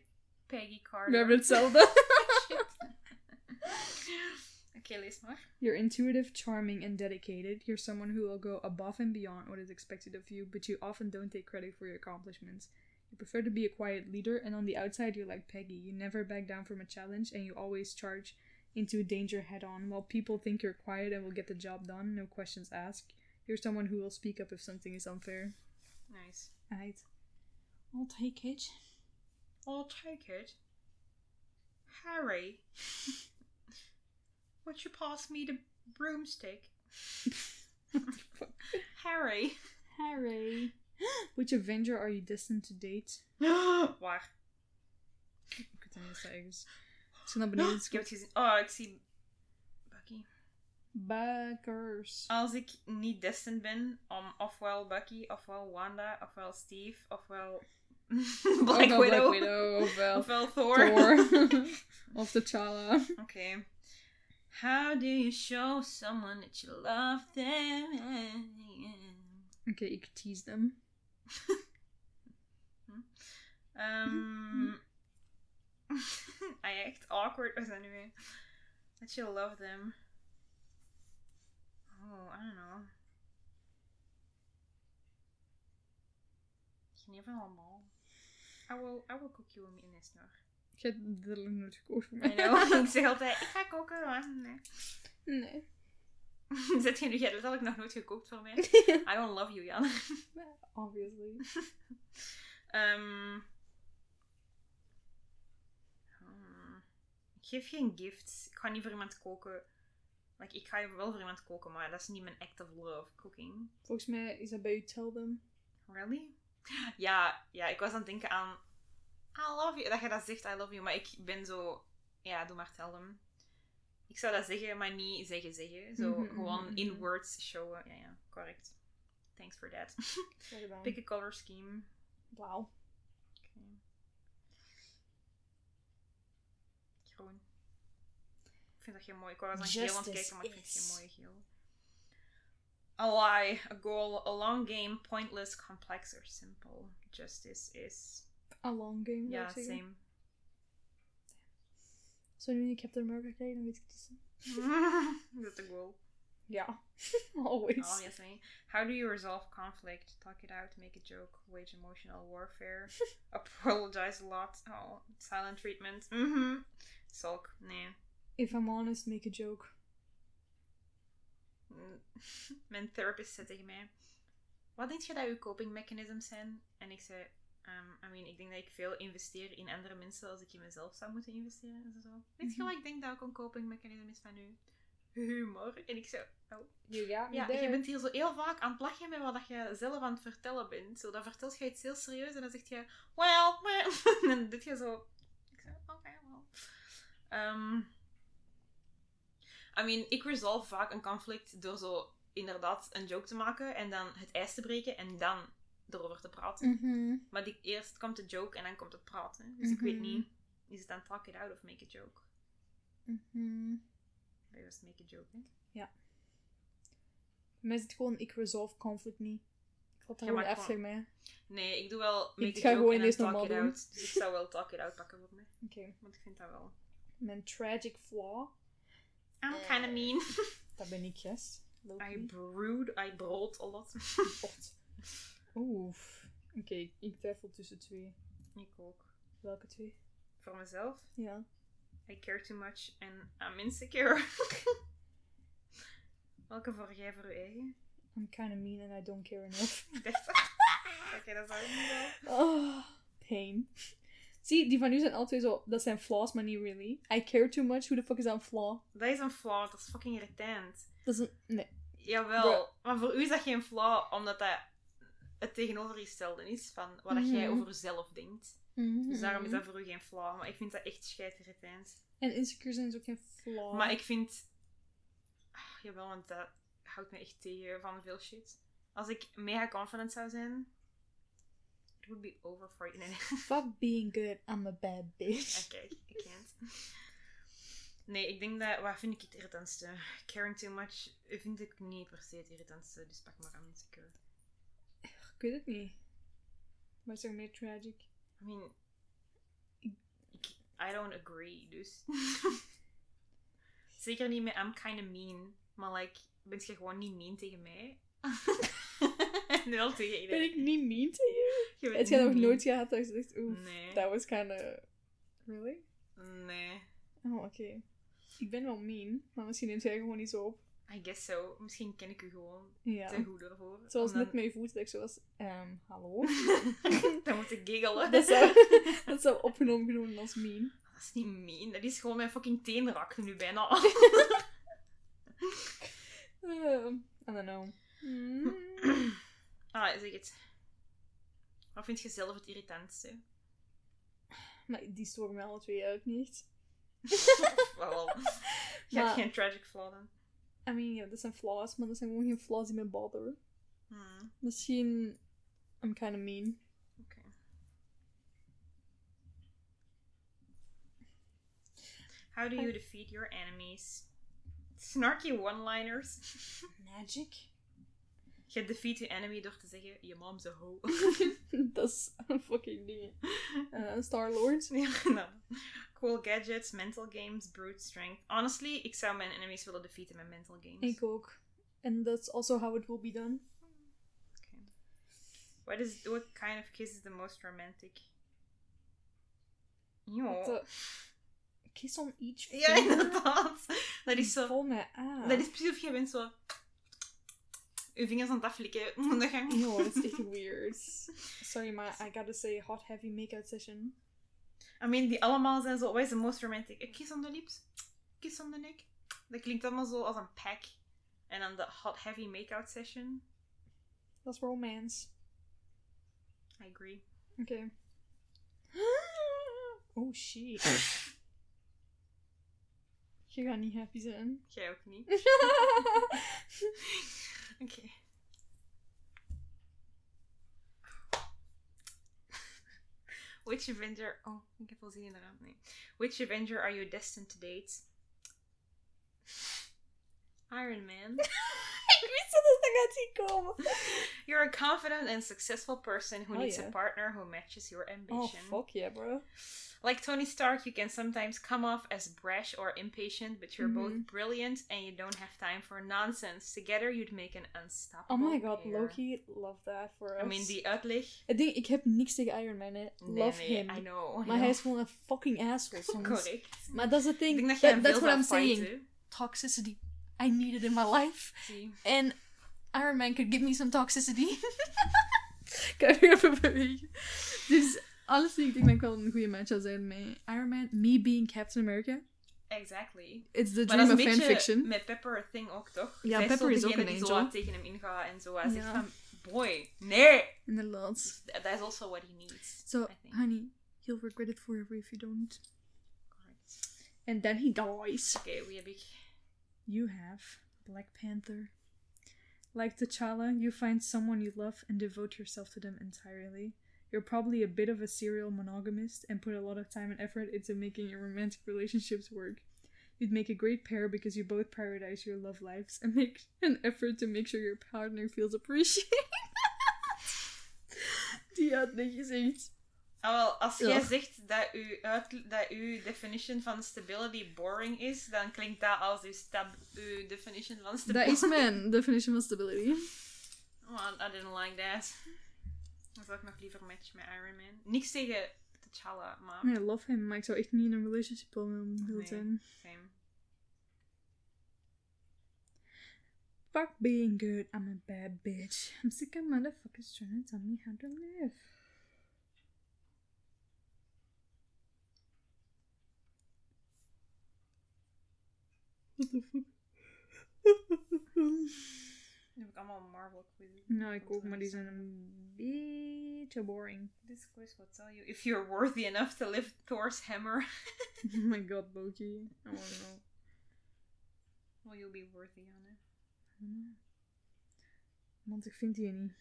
Peggy Carter. Hetzelfde. Shit. Oké, lees maar. You're intuitive, charming, and dedicated. You're someone who will go above and beyond what is expected of you, but you often don't take credit for your accomplishments. You prefer to be a quiet leader, and on the outside, you're like Peggy. You never back down from a challenge, and you always charge into danger head on. While people think you're quiet and will get the job done, no questions asked, you're someone who will speak up if something is unfair. Nice. Right. I'll take it. I'll take it. Harry. Would you pass me the broomstick? Harry. Harry. Which Avenger are you destined to date? Waar? Ik weet het niet. Ik ben naar beneden. Ik heb het gezien. Oh, ik zie. Backers. Als ik niet destined ben om ofwel Bucky, ofwel Wanda, ofwel Steve, ofwel Black Ofwel Widow, Black Widow, ofwel ofwel Thor. Thor. of T'Challa. Okay. How do you show someone that you love them? Oké, ik tease them. Um, I act awkward was weer? That you love them. Oh, I don't know. Geen van allemaal. I will, I will cook you in this nog. Ik heb letterlijk nooit gekocht voor I mij. know. ik zeg altijd, ik ga koken, maar nee. Nee. Zet je nu, jij hebt letterlijk nog nooit gekookt voor mij. I don't love you, Jan. Obviously. Hmm. Ik geef geen gifts. Ik ga niet voor iemand koken. Like, ik ga wel voor iemand koken, maar dat is niet mijn act of love cooking. Volgens mij is dat bij u Tell Them. Really? Ja, ja, ik was aan het denken aan I love you. Dat je dat zegt, I love you. Maar ik ben zo... Ja, doe maar tell them. Ik zou dat zeggen, maar niet zeggen zeggen. Zo Mhm, gewoon mhm, in mhm. words showen. Ja, ja, correct. Thanks for that. Pick a color scheme. Wauw. Oké. Groen. Vind dat geen mooi. Ik aan geel aan het kijken, maar ik vind geen mooie geel. A lie, a goal, a long game, pointless, complex, or simple. Justice is. A long game, Ja, zeggen. same. Zo nu ik Captain America krijg, dan weet ik het dus. That's the goal. Ja. Always. Obviously. How do you resolve conflict? Talk it out, make a joke, wage emotional warfare, apologize a lot. Oh, silent treatment. Mhm. Sulk. Nee. If I'm honest, make a joke. Mijn therapist zei tegen mij: Wat denk je dat uw coping mechanisms zijn? En ik zei: ehm, I mean, ik denk dat ik veel investeer in andere mensen als ik in mezelf zou moeten investeren. En zo: Weet je Mhm. wat ik denk dat ook een coping mechanism is van u? Humor. En ik zei: Oh. You Ja, there. je bent hier zo heel vaak aan het lachen met wat je zelf aan het vertellen bent. Zo, dan vertelt je iets heel serieus en dan zeg je: Well, well. en dan doe je zo. Ik zei: Oké, wel. Ehm, I mean, ik resolve vaak een conflict door zo inderdaad een joke te maken en dan het ijs te breken en dan erover te praten. Mhm. Maar die, eerst komt de joke en dan komt het praten. Dus ik weet Mhm. niet, is het dan talk it out of make a joke? I just make a joke, hè. Bij mij is het gewoon, ik resolve conflict niet. Ik dat Ja, gewoon gewoon- mij. Nee, ik doe wel make Ik a ga joke gewoon en dan eerst talk it doen. out. Dus ik zou wel talk it out pakken voor mij. Oké. Want ik vind dat wel... Mijn tragic flaw, I'm Eh. kinda mean. dat ben ik, yes. I brood, I brood a lot. Oeh. Oké, ik twijfel tussen twee. ik ook. Welke twee? Voor mezelf, Ja. I care too much en I'm insecure. Welke voor jij voor je eigen? I'm kinda mean and I don't care enough. Oké, dat zou ik niet wel. Oh, pain. Zie, die van nu zijn altijd zo, dat zijn flaws, maar niet really. I care too much, who the fuck is dat een flaw? Dat is een flaw, dat is fucking irritant. Dat is een, nee. Jawel, Bro. maar voor u is dat geen flaw, omdat dat het tegenovergestelde is van wat dat jij Mhm. over jezelf denkt. Dus daarom is dat voor u geen flaw, maar ik vind dat echt scheidirritant. En insecure zijn is ook geen flaw. Maar ik vind... Ah, jawel, want dat houdt me echt tegen van veel shit. Als ik mega confident zou zijn, it would be over for you. Nee, nee. Fuck being good, I'm a bad bitch. Oké, ik can't. Nee, ik denk dat... Wat vind ik het irritantste? Caring too much vind ik niet per se het irritantste, dus pak maar aan insecure. Ik weet het niet. Maar is er meer tragic? I mean, ik, I don't agree, dus. Zeker niet met I'm kinda mean, maar like, bent je gewoon niet mean tegen mij? wel tegen Ben ik niet mean tegen je? Heb jij nog nooit gehad dat je zegt, oeh, Nee. that was kinda... Really? Nee, Oh, oké. Ik ben wel mean, maar misschien neemt jij gewoon niet zo op. I guess so. Misschien ken ik u gewoon Ja. te goed ervoor. Zoals dan- net met je voet, dat ik zo was, ehm, hallo? dan moet ik giggelen. dat, zou, dat zou opgenomen worden als mean. Dat is niet mean, dat is gewoon mijn fucking teenrak nu bijna. Ehm, I don't know. Mm. ah, zeg het. Wat vind je zelf het irritantste? Maar die storen mij alle twee uit niet. Wel, je hebt geen tragic flaw dan. I mean, ja, dat zijn flaws, maar dat zijn gewoon geen flaws die me botheren. Hmm, Misschien... I'm kinda mean. Oké. How do you defeat your enemies? Snarky one-liners. Magic? Je defeat je enemy door te zeggen, je mom's a hoe. dat is een fucking ding. Uh, Star-Lord? Ja, nou. Cool gadgets, mental games, brute strength. Honestly, ik zou mijn enemies willen defeaten met mental games. Ik ook. And that's also how it will be done. Okay. What is what kind of kiss is the most romantic? Jo. De- Kiss on each Ja, finger? inderdaad. Dat is zo. Vol aan. Dat is precies of jij bent zo. Je vingers aan het aflikken. Dat ga ik- Yo, dat is echt weird. Sorry, maar I gotta say, hot heavy make-out session. I mean, die allemaal zijn zo. What is the most romantic? A kiss on the lips? Kiss on the neck? Dat klinkt allemaal zo als een pack. En dan de hot heavy make-out session. Dat is romance. I agree. Oké. Oh shit. Je gaat niet happy zijn. Jij ook niet. Oké. Which Avenger... Oh, ik heb wel zin in eraan. Nee. Which Avenger are you destined to date? Iron Man. Ik wist dat het gaat zien komen. You're a confident and successful person who Oh, needs yeah. a partner who matches your ambition. Oh, ambition. fuck yeah, bro. Like Tony Stark, you can sometimes come off as brash or impatient, but you're Mhm. both brilliant and you don't have time for nonsense. Together, you'd make an unstoppable. Oh my god, pair. Loki, love that for us. I mean, die uitleg. Het ding, ik heb niks tegen Iron Man, hè. Love nee, him. I know. I Maar hij know. is gewoon een fucking asshole soms. Correct. Maar dat is het ding. denk dat jij That- that's what I'm saying. Toxicity. I need it in my life. Zie. And Iron Man could give me some toxicity. Kan je even bewegen? Dus, honestly, ik denk dat ik wel een goede match zou zijn met Iron Man. Me being Captain America. Exactly. It's the Maar dream dat of is een beetje fanfiction. met Pepper a thing ook, toch? Ja, Zij Pepper zo is ook degene een die zo angel. hard tegen hem ingaat en zo. Hij zegt Ja. van, boy, nee. Inderdaad. That is also what he needs. So, honey, you'll regret it forever if you don't. Correct. And then he dies. Oké, wie heb ik? You have Black Panther. Like T'Challa, you find someone you love and devote yourself to them entirely. You're probably a bit of a serial monogamist and put a lot of time and effort into making your romantic relationships work. You You'd make a great pair because you both prioritize your love lives and make an effort to make sure your partner feels appreciated. Die had niet gezegd. Ah, wel, als Ja. jij zegt dat uw, uit, dat uw definition van stability boring is, dan klinkt dat als uw, stab, uw definition van Dat stability. is mijn definition van stability. Oh, I didn't like that. Dan zou ik nog liever matchen met Iron Man. Niks tegen T'Challa, maar... I love him, maar ik zou echt niet in een relationship willen willen Nee. zijn. Same. Fuck being good, I'm a bad bitch. I'm sick of motherfuckers trying to tell me how to live. What the fuck? Nu heb ik allemaal Marvel quizzes. nou, ik ook, maar die zijn een beetje boring. This quiz will tell you if you're worthy enough to lift Thor's hammer. Oh my god, Loki. I wanna know. Well, you'll be worthy on it. Want ik vind die niet.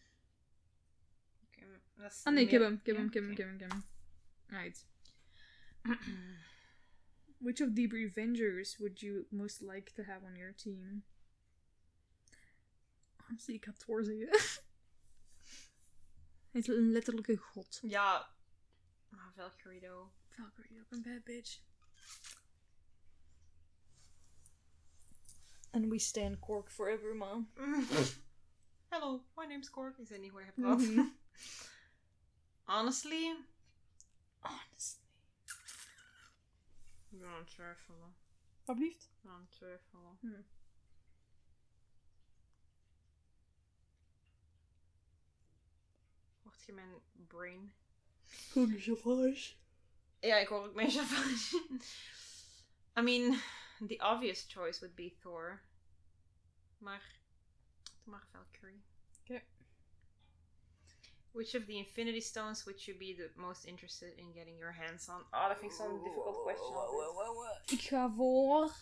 Oké, is Ah nee, ik heb hem, ik heb hem, ik heb hem, ik heb hem, ik heb hem. Right. Which of the Revengers would you most like to have on your team? Honestly, ik ga Thor zeggen. Hij is een letterlijke god. Ah, ja, maar Valkyrie though. Valkyrie, ook een bad bitch. And we stand Cork forever, man. Hello, my name's Cork. Is dat niet hoe je praat? Honestly, Honestly. Ik ben aan het twijfelen. Alsjeblieft. Ik ben aan het twijfelen. Hm. Hoort je mijn brain? Goeie chauffage. Ja, ik hoor ook mijn Javage. I mean, the obvious choice would be Thor. Maar, doe maar Valkyrie. Oké. Which of the Infinity Stones would you be the most interested in getting your hands on? Oh, dat vind ik zo'n difficult question. altijd. Ik ga voor.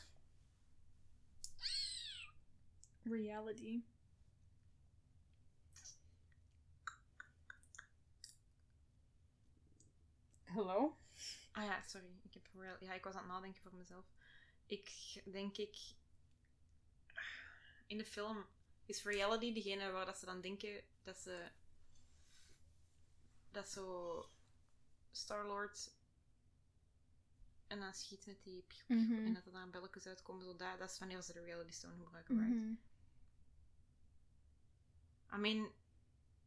Reality. Hello? Ah ja, sorry. Ik heb real... Ja, ik was aan het nadenken voor mezelf. Ik denk ik... In de film is reality degene waar dat ze dan denken dat ze... Dat zo... Star-Lord... En dan schiet met die... Mhm. En dat er dan belletjes uitkomen. Zo dat, dat is wanneer ze de reality stone gebruiken, Mhm. right? I mean...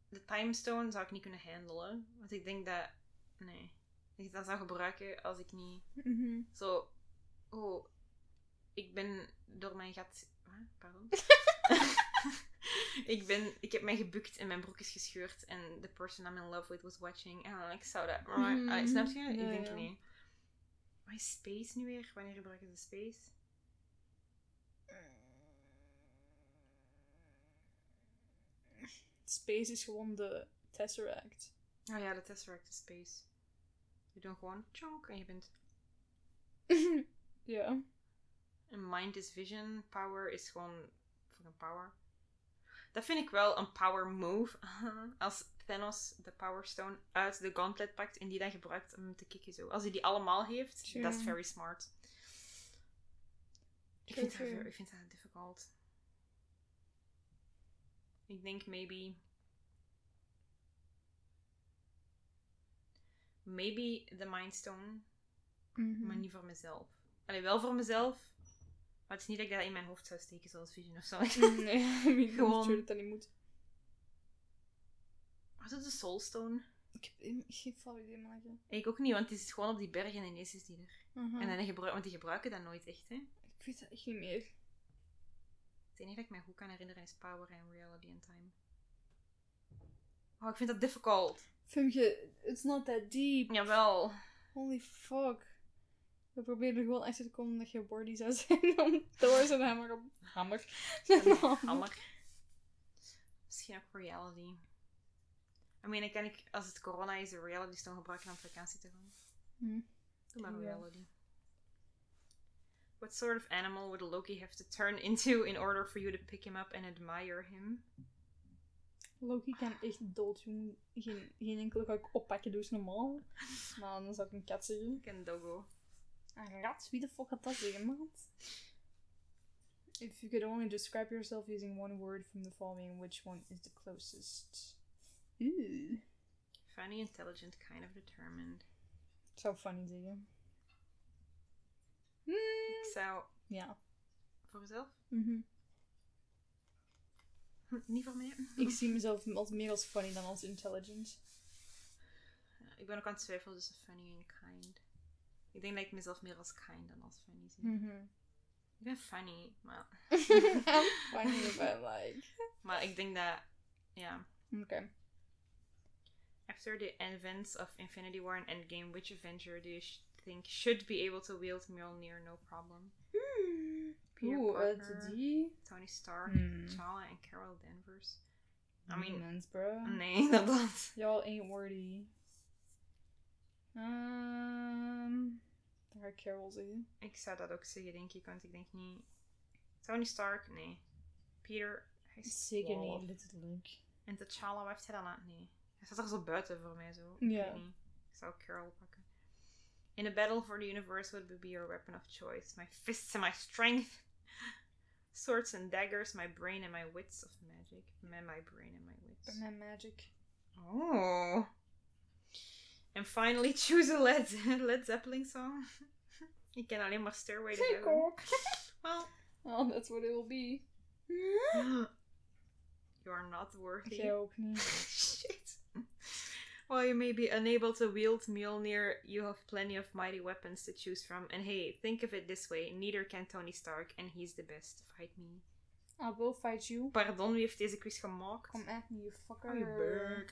De time stone zou ik niet kunnen handelen. Want ik denk dat... Nee. Dat ik dat zou gebruiken als ik niet... Mhm. Zo, oh, ik ben door mijn gat. Wat? Pardon? ik, ben, ik heb mij gebukt en mijn broek is gescheurd en the person I'm in love with was watching. En dan ik zou dat. Ah, snap je? ik denk nee. Wat is space nu weer? Wanneer gebruiken ze space? Space is gewoon de Tesseract. Oh ja, de Tesseract is space. Je doet gewoon chonk en je bent. ja. En mind is vision, power is gewoon fucking power. Dat vind ik wel een power move. Als Thanos de Power Stone uit de gauntlet pakt en die dan gebruikt om te kicken zo. Als hij die allemaal heeft, dat is very smart. Ik vind, dat, ik vind dat difficult. Ik denk maybe... Maybe de Mind Stone, Mhm. maar niet voor mezelf. Allee, wel voor mezelf, maar het is niet dat ik dat in mijn hoofd zou steken zoals Vision of zo. Nee, Gewoon- sure dat dat niet moet. Wat is de Soulstone? Ik heb geen flauw idee, maken. Ik ook niet, want het is gewoon op die berg en ineens is die er. Mhm. En dan gebruik, want die gebruiken dat nooit echt, hè. Ik weet dat echt niet meer. Het enige dat ik me goed kan herinneren is Power en Reality and Time. Oh, ik vind dat difficult. Filmpje, it's not that deep. Jawel. Holy fuck. We proberen er gewoon achter te komen dat je worthy zou zijn om Thor zijn hammer op... Hammer? Hammer. Misschien ook Reality. I mean, dan kan ik, als het corona is, de Reality Stone gebruiken om vakantie te gaan. Hm. Doe maar. Reality. What sort of animal would Loki have to turn into in order for you to pick him up and admire him? Loki kan echt doodjong. Geen, geen enkele ga ik oppakken, dus normaal. Maar dan zou ik een kat zeggen. Ik een doggo. Een rat? Wie de fuck had dat zeggen, man? If you could only describe yourself using one word from the following, which one is the closest? Ooh. Funny, intelligent, kind of determined. Ik zou funny zeggen. Ik Hmm. zou... Ja. Voor mezelf? Mhm. Hm, Niet voor mij. Ik zie mezelf als meer als funny dan als intelligent. Ik ben ook aan het twijfelen tussen funny en kind. Ik denk dat ik mezelf meer als kind dan als funny zie. Mhm. Ik ben funny, maar... I'm funny, but like... Maar ik denk dat... Ja. Oké. After the events of Infinity War and Endgame, which Avenger do you think should be able to wield Mjolnir no problem? Peter Oeh, uit Parker. die... Tony Stark, Hmm. T'Challa en Carol Danvers. I mean, Mens, bro. nee, inderdaad. Y'all ain't wordy. Um, ga ik Carol zeggen. Ik zou dat ook zeggen, denk ik, want ik denk niet... Tony Stark, nee. Peter, hij is Zeker 12. niet, letterlijk. En T'Challa, heeft hij dan aan? Nee. Hij staat er zo buiten voor mij, zo. Ja. Ik zou Carol pakken. In a battle for the universe, what would be your weapon of choice? My fists and my strength. Swords and daggers, my brain and my wits of magic. Man, my brain and my wits. Batman Magic. Oh. And finally, choose a Led, Led Zeppelin song. Ik ken alleen maar Stairway to Heaven. ook. Well, Oh, that's what it will be. you are not worthy. Jij ook niet. Shit. While you may be unable to wield Mjolnir, you have plenty of mighty weapons to choose from. And hey, think of it this way: neither can Tony Stark, and he's the best. To fight me. I will fight you. Pardon, wie heeft deze quiz gemaakt? Come at me, you fucker.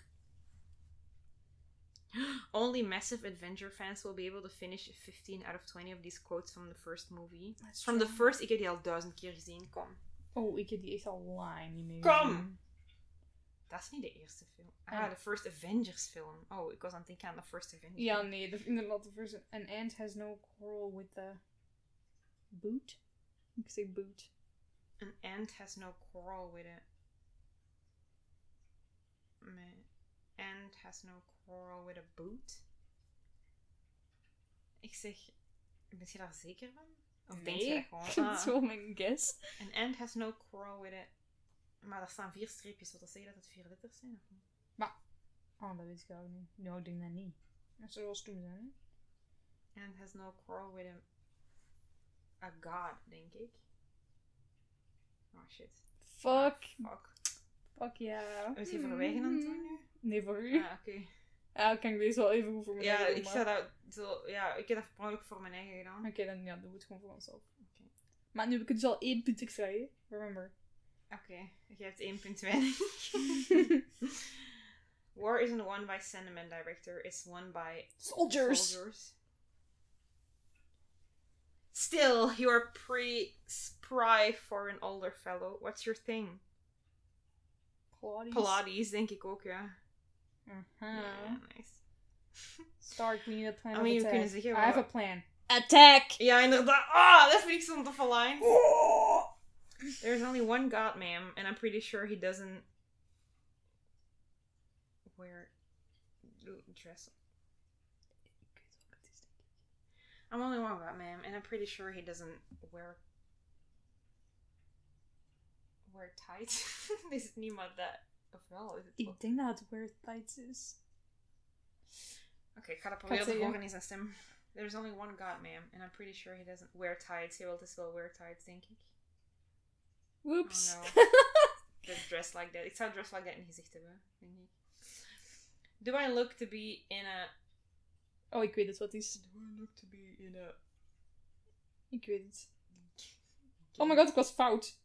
You berg. Only massive adventure fans will be able to finish 15 out of 20 of these quotes from the first movie. That's From the true. first, ik heb die al duizend keer gezien. Kom. Oh, ik heb die echt al lang niet meer Kom! gezien. Dat is niet de eerste film. Ah. Ah, de First Avengers film. Oh, ik was aan het denken aan de First Avengers. Ja, film. nee, de, inderdaad. De first, an ant has no quarrel with the boot. Ik zeg boot. An ant has no quarrel with it. Me- ant has no quarrel with a boot. Ik zeg, ben je daar zeker van? Of denk je dat gewoon? dat Ah, is wel mijn guess. An ant has no quarrel with it. Maar daar staan vier streepjes, wat dat zeggen dat het vier letters zijn? Of niet? Oh, dat weet ik ook niet. Nou, ik denk dat niet. Dat zou wel stom zijn, hè? Ant has no quarrel with a, a god, denk ik. Oh shit. Fuck. Fuck. Fuck ja. Is hij voor wegen aan het doen nu? Nee, voor u. Ah, oké. Ja, kan ik deze wel even goed voor mijn Ja, eigen ik doen, zou dat zo... Ja, ik heb dat per ongeluk voor mijn eigen gedaan. Oké, dan ja, doen we het gewoon voor onszelf. Oké. Maar nu heb ik het dus al één punt extra, hè? Remember. Oké, je hebt één punt weinig. War isn't won by sentiment director, it's won by Soldiers! soldiers. Still, you're pre spry for an older fellow. What's your thing? Pilates. Pilates, denk ik ook, ja. Uh-huh. Ja, nice. Stark, we need a plan I of mean, we attack. kunnen zeggen I have a plan. Attack! Ja, inderdaad. Ah, dat vind ik zo'n toffe line. There's only one god, ma'am, and I'm pretty sure he doesn't wear dress. I'm only one god, ma'am, and I'm pretty sure he doesn't wear wear tights. This is het niemand dat of wel? Is het wel? Ik denk dat het weird tights is. Oké, ik ga dat proberen te zeggen. horen in zijn stem. There's only one god, ma'am, and I'm pretty sure he doesn't wear tights. Hij wil dus wel wear tights, denk ik. Whoops. Oh, That dress like that. Ik zou dress like that in gezicht hebben, denk ik. Do I look to be in a... oh, ik weet het wat is. Do I look to be in a... Ik weet het. Oh my god, ik was fout.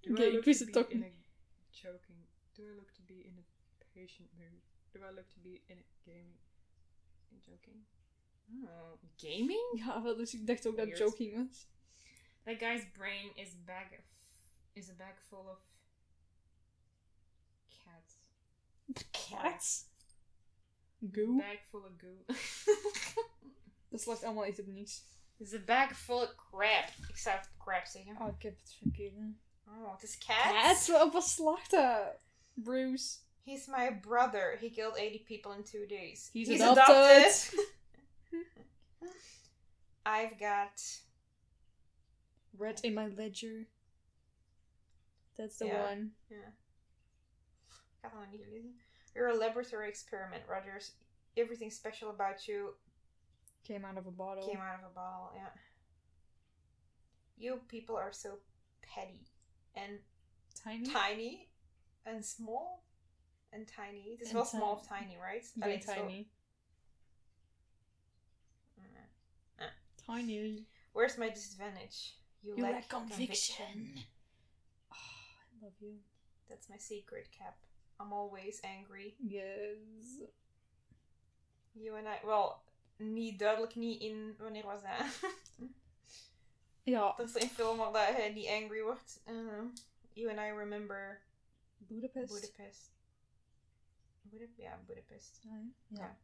Do Oké, I ik look wist het be toch in a joking? Do I look to be in a patient mood? Do I look to be in a gaming? In joking? Oh, gaming? Ja, wel, dus ik dacht ook dat joking was. That guy's brain is bag of, is a bag full of cats. Cats? Goo? Bag full of goo. Dat slaat allemaal echt op niets. It's a bag full of crap. Ik zou crap zeggen. Oh, ik heb het verkeerd. Oh, het is cats. Cats? Wat wat slacht dat? Bruce. He's my brother. He killed 80 people in two days. He's adopted. I've got Red in my ledger. That's the Yeah. one. Yeah. Het nog. You're a laboratory experiment, Rogers. Everything special about you Came out of a bottle. came out of a bottle. Yeah. You people are so petty and Tiny. tiny and small and tiny. Het is En wel small tiny. of tiny, right? Very Allee, het is wel- tiny. Mm. Tiny. Where's my disadvantage? You, You lack, lack conviction. Oh, I love you. That's my secret, Cap. I'm always angry. Yes. You and I... well, niet duidelijk niet in... Wanneer was dat? Ja. er is een film waar dat hij niet angry wordt. Uh, you and I remember Budapest. Budapest. Ja, Budapest. Ja. ja.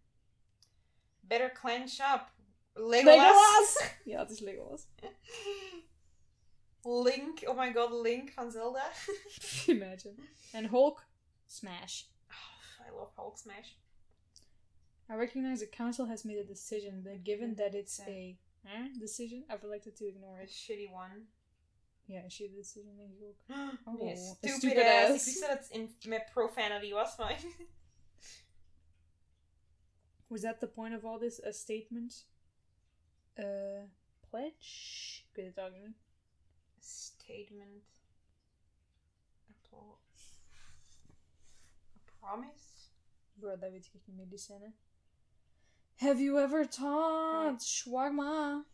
Better clench up. Legolas. Legolas! Ja, het is Legolas. Link. Oh my god, Link van Zelda. Imagine. En Hulk. Smash. Oh, I love Hulk Smash. I recognize the council has made a decision, but given that it's Yeah. a eh, decision, I've elected to ignore A shitty one. Ja, is je decision denk ik ook. Oh, Oh, stupid, stupid ass. ass. Ik wist dat het in, met profanity was, maar... Was that the point of all this? A statement? Uh, pledge? Ik weet het ook niet. Statement. A, pro- a promise? Bro, dat weet ik niet meer, die scène. Have you ever taught shawarma?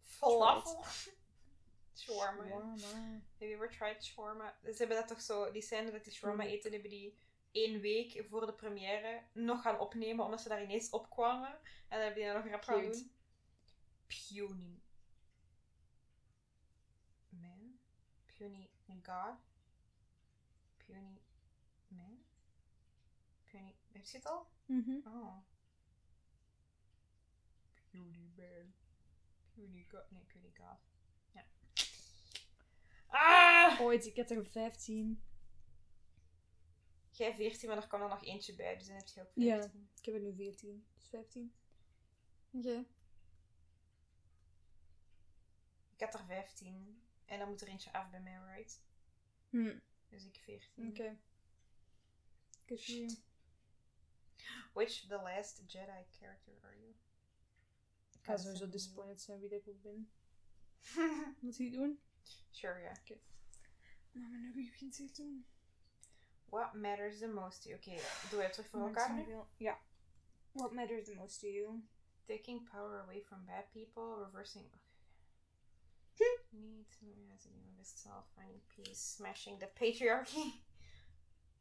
Falafel? Shawarma. Have you ever tried shawarma? Ze hebben dat toch zo, die scène dat die shawarma eten, hebben die één week voor de première nog gaan opnemen, omdat ze daar ineens opkwamen. En dan hebben die daar nog een rap gaan doen. Puny. Man? Puny God? Puny Man? Puny... Heb je het al? Mhm. Oh. Puny Man. Puny God. Nee, Puny God. Ja. Ah! Ooit, ik had er 15. Jij 14, maar er kwam er nog eentje bij, dus dan heb je ook Ja. 15. Ik heb er nu 14. Dus 15. Oké. Ik had er 15. En dan moet er eentje af bij mij, right? Hm. Dus ik 14. Oké. You. Which The Last Jedi character are you? Ik ga sowieso disappointed zijn wie ik ook ben. Wat zie je doen? Sure, ja. Maar nu heb ik geen zin doen. What matters the most to you? Doen we het terug voor elkaar nu? Ja. What matters the most to you? Taking power away from bad people, reversing... Need to realize the best self, finding peace, smashing the patriarchy.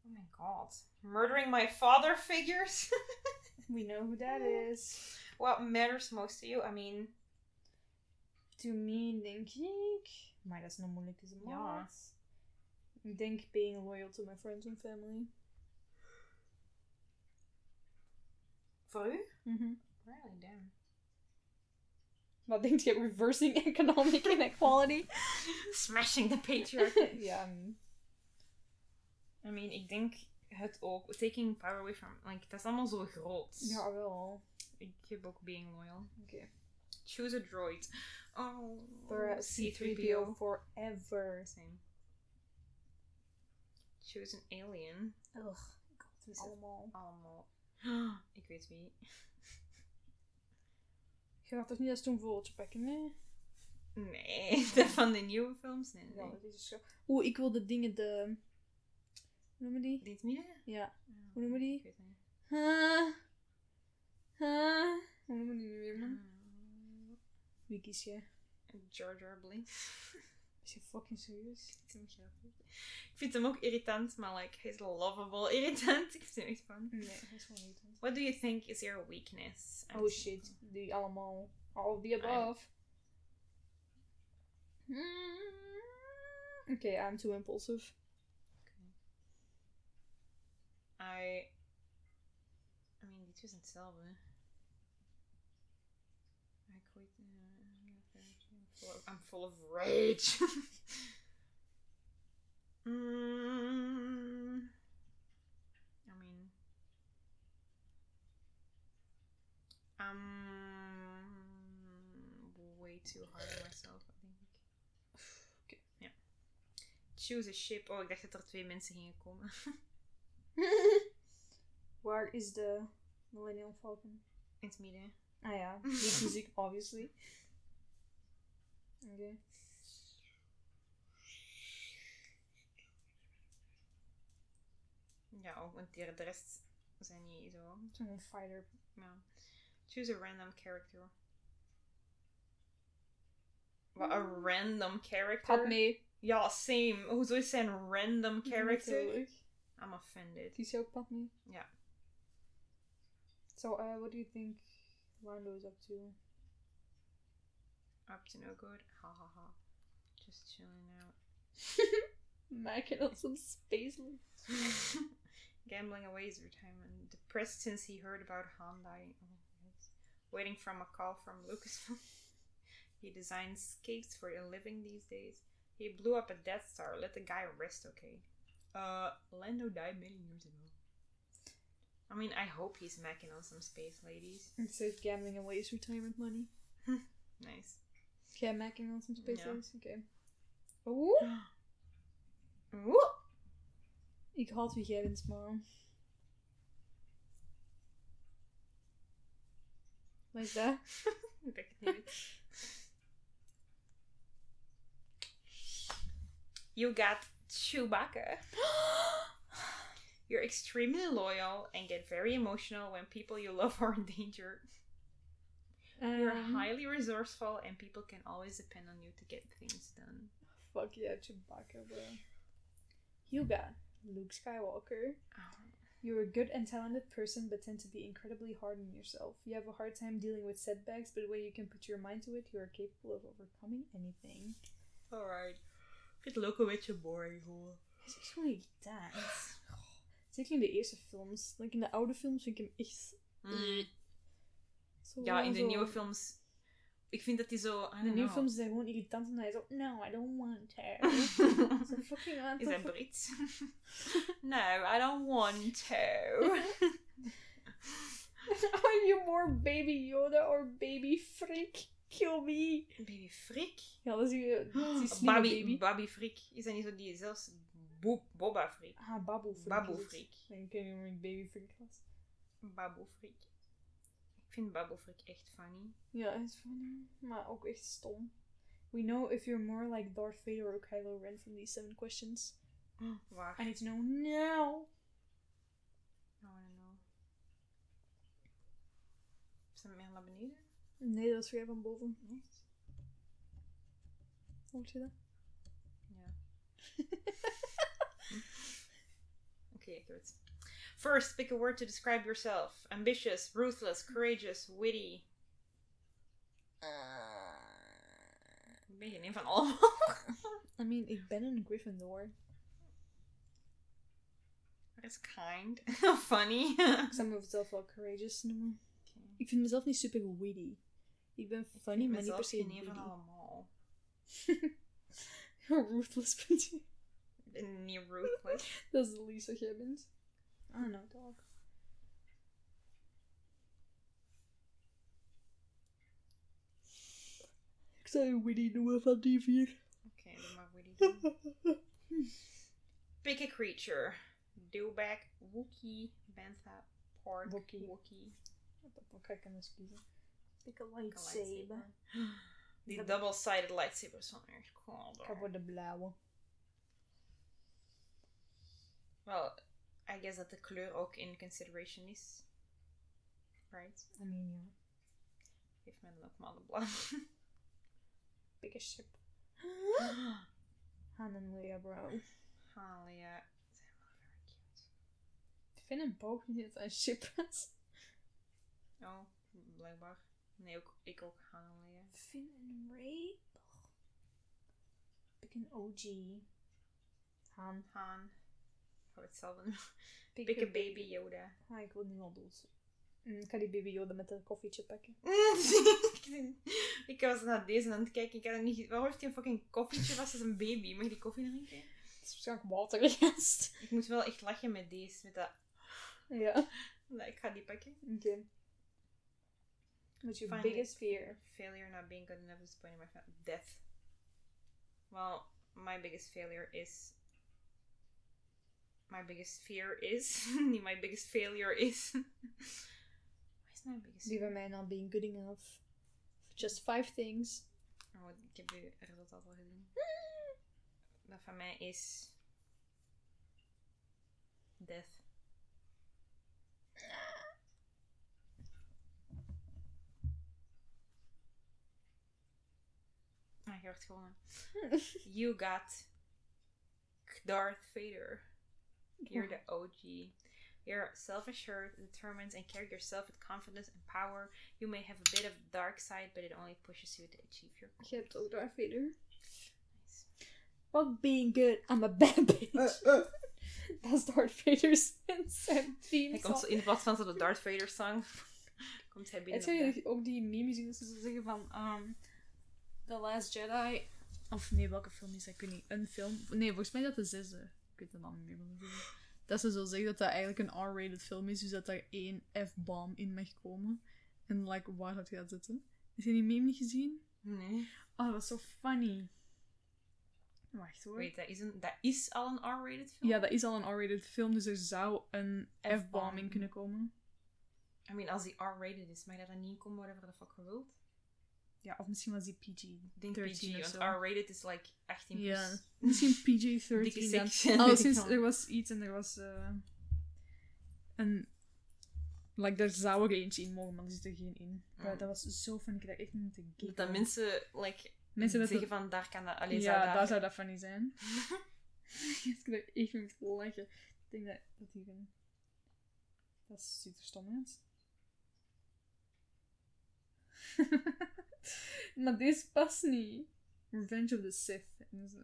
Oh my god. Murdering my father figures? We know who that is. What matters most to you? I mean... To me, denk ik. Maar dat is nog moeilijk as a Ja. Ik denk being loyal to my friends and family. Voor u? Mhm. Really, damn. Wat denk je? Reversing economic inequality? Smashing the patriarchy. ja. mm. I mean, ik denk het ook. Taking power away from... Like, dat is allemaal zo groot. Ja, wel. Ik heb ook being loyal. Oké. Choose a droid. Oh, For uh, C3PO forever. Same. Choose an alien. Ugh. Allemaal. allemaal... Ik weet wie. Je gaat toch niet als toen vogeltje pakken, nee? Nee, van de nieuwe films? Nee, Ja, nee. dat is zo. Oeh, ik wil de dingen, de... Hoe noemen die? Dit midden? Ja. Hoe noemen die? Ik weet het niet. Huh? Huh? Hoe noemen die nu weer, man? Wie kies je? Jar Jar Binks. Is je fucking serieus? Ik vind hem grappig. Ik vind hem ook irritant, maar like, hij is lovable irritant. Ik vind hem echt fun. Nee, dat is gewoon niet. What do you think is your weakness? Oh shit, die allemaal. All of the above. Oké, I'm too impulsive. I. I mean, dit was hetzelfde. I'm full of rage. mm, I mean. Um. Way too hard on myself, denk ik. Oké. Ja. Choose a ship. Oh, ik dacht dat er twee mensen gingen komen. Waar is de Millennium Falcon? In het midden. Ah ja, niet muziek, obviously. Oké. Ja, ook, want de rest zijn niet zo. Zo'n fighter. Ja. Choose a random character. Wat, een random character? Padme. Ja, same. Hoezo is zij een random character? Natuurlijk. I'm offended. Die is ook Padme. Ja. So, uh, what do you think Lando is up to? Up to no good. Ha ha ha. Just chilling out. Making on some space. Gambling away his retirement. Depressed since he heard about Han dying. Oh, yes. Waiting from a call from Lucasfilm. he designs skates for a living these days. He blew up a Death Star. Let the guy rest, okay? Uh, Lando died many years ago. I mean, I hope he's macking on some space ladies. It says gambling away his retirement money. Nice. Yeah, macking on some space Ja. race. Okay. Oeh. Woe! Ik haat wie jij bent, man. Wat is dat? Ik het niet. You got Chewbacca. You're extremely loyal and get very emotional when people you love are in danger. You're Um, highly resourceful and people can always depend on you to get things done. Fuck yeah, Chewbacca, bro. You got Luke Skywalker. You're a good and talented person, but tend to be incredibly hard on yourself. You have a hard time dealing with setbacks, but when you can put your mind to it, you are capable of overcoming anything. Alright. Ik vind een beetje boring hoor. Hij is echt zo'n irritant. Zeker in de eerste films. Like in de oude films vind ik hem echt... Zo Ja, in de zo- nieuwe films. Ik vind dat hij zo. In de nieuwe know. films hij gewoon irritant en hij is zo... No, I don't want to. Zo fucking aan Is hij Brits? no, I don't want to. Are you more baby Yoda or baby Frick? Kill me. Baby Frik? Ja, dat is die, die Baby, Frik. Is dat niet zo die zelfs Bo Boba Frik? Ah, Babu Frick. Babu hoe ik baby Frick was. Babu Frik. Ik vind Babu Frik echt funny. Ja, hij is funny, maar ook echt stom. We know if you're more like Darth Vader or Kylo Ren from these seven questions. Waar? I need to know now. I wanna know. Is dat meer naar beneden? Nee, dat is vrij van boven. Echt? Hoort je dat? Ja. Okay, ik heb het. First, pick a word to describe yourself. Ambitious, ruthless, courageous, witty. Ik ben geen een van allemaal. I mean, ik ben een Gryffindor. Dat is kind. Funny. Ik zou mezelf wel courageous noemen. Ik vind mezelf niet super witty. Ik ben funny, maar niet per se een van witty. allemaal. Ruthless bent je. Ik ben niet ruthless. Dat is de least wat jij bent. I don't know, dog. Ik zou je witty noemen van die vier. Oké, doe maar witty doen. Pick a creature. Dewback, Wookie, Bantha, Pork, Wookie. Wookie. Dan ga ik anders kiezen. Pick a Een lightsaber. Die Dat- double-sided lightsabers van echt cool. Ik ga voor de blauwe. Well, I guess dat de kleur ook in consideration is. Right? I mean, ja. Geef mij dan ook maar de blauw. Pick a ship. Han en Leia, bro. Halia. Zijn wel very cute. Ik vind een boog niet dat een ship is. Oh, blijkbaar. Nee, ook, ik ook Halia. Finn en Ray? Een OG. Han. Han. Ik ga het zelf doen. Pick, Pick a baby Yoda. Ah, ik wil nu al dood. Mm, ik ga die baby Yoda met een koffietje pakken. ik was naar deze aan het kijken. Ik had niet... Waarom heeft hij een fucking koffietje vast als een baby? Mag je die koffie drinken? Het is waarschijnlijk watergast. Ik moet wel echt lachen met deze. Met dat... ja. Nou, ik ga die pakken. Oké. What's your Finally. biggest fear? Failure not being good enough, disappointing my family. Death. Well, my biggest failure is. My biggest fear is. my biggest failure is. Wat is mijn biggest Liever mij not being good enough. Just five things. Oh, ik heb uw resultaat al gezien. Dat van mij is. Death. Ah, je wordt gewonnen. You got Darth Vader. You're the OG. You're self assured, determined, and carry yourself with confidence and power. You may have a bit of dark side, but it only pushes you to achieve your goals. Je hebt ook Darth Vader. Nice. Fuck being good, I'm a bad uh, bitch. Uh. Dat is Darth Vader's en zijn theme Hij komt zo in plaats van zo de Darth Vader song. komt hij binnen. Het op zijn de- ook die memes die ze zeggen van um, The Last Jedi. Oh, of nee, welke film is dat? Ik weet niet. Een film. Nee, volgens mij is dat uh, de zesde. Weet niet meer. Dat ze zo zeggen dat dat eigenlijk een R-rated film is, dus dat er één F-bomb in mag komen. En like, waar dat gaat zitten. Heb je die meme niet gezien? Nee. Oh, dat was zo funny. Wacht hoor. Wait, dat is, een, dat is al een R-rated film? Ja, dat is al een R-rated film, dus er zou een F-bomb. F-bomb in kunnen komen. I mean, als die R-rated is, mag dat dan niet komen, whatever the fuck je wilt? Ja, of misschien was die PG. Ik denk 13 PG, want. R-rated is like 18 Ja, plus. misschien Dikke PG-13 dan. section. Al sinds er was iets en er was eh, een... Like, er zou er eentje in mogen, maar er zit er geen in. Mm. dat was zo fun, ik daar echt niet te Dat, giggelen. dat mensen, like, Mensen dat zeggen van, daar kan dat... Allee, ja, zou daar... daar zou dat funny zijn. ik er echt niet te lachen. Ik denk dat, dat hier een... Dat ziet er stom uit. Maar deze past niet. Revenge of the Sith. en zo.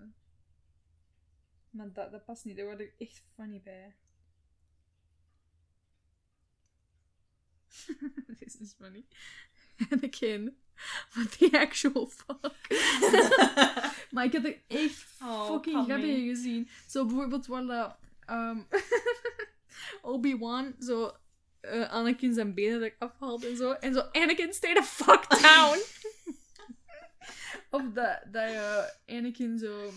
Maar dat, dat past niet. Daar word ik echt funny bij. This is funny. Anakin. What the actual fuck? maar ik heb er echt Oh, fucking grappig gezien. Zo bijvoorbeeld waar dat, ehm, Obi-Wan zo eh, Anakin zijn benen eraf afhaalt en zo. En zo, Anakin, stay the fuck down! of dat, dat eh, Anakin zo...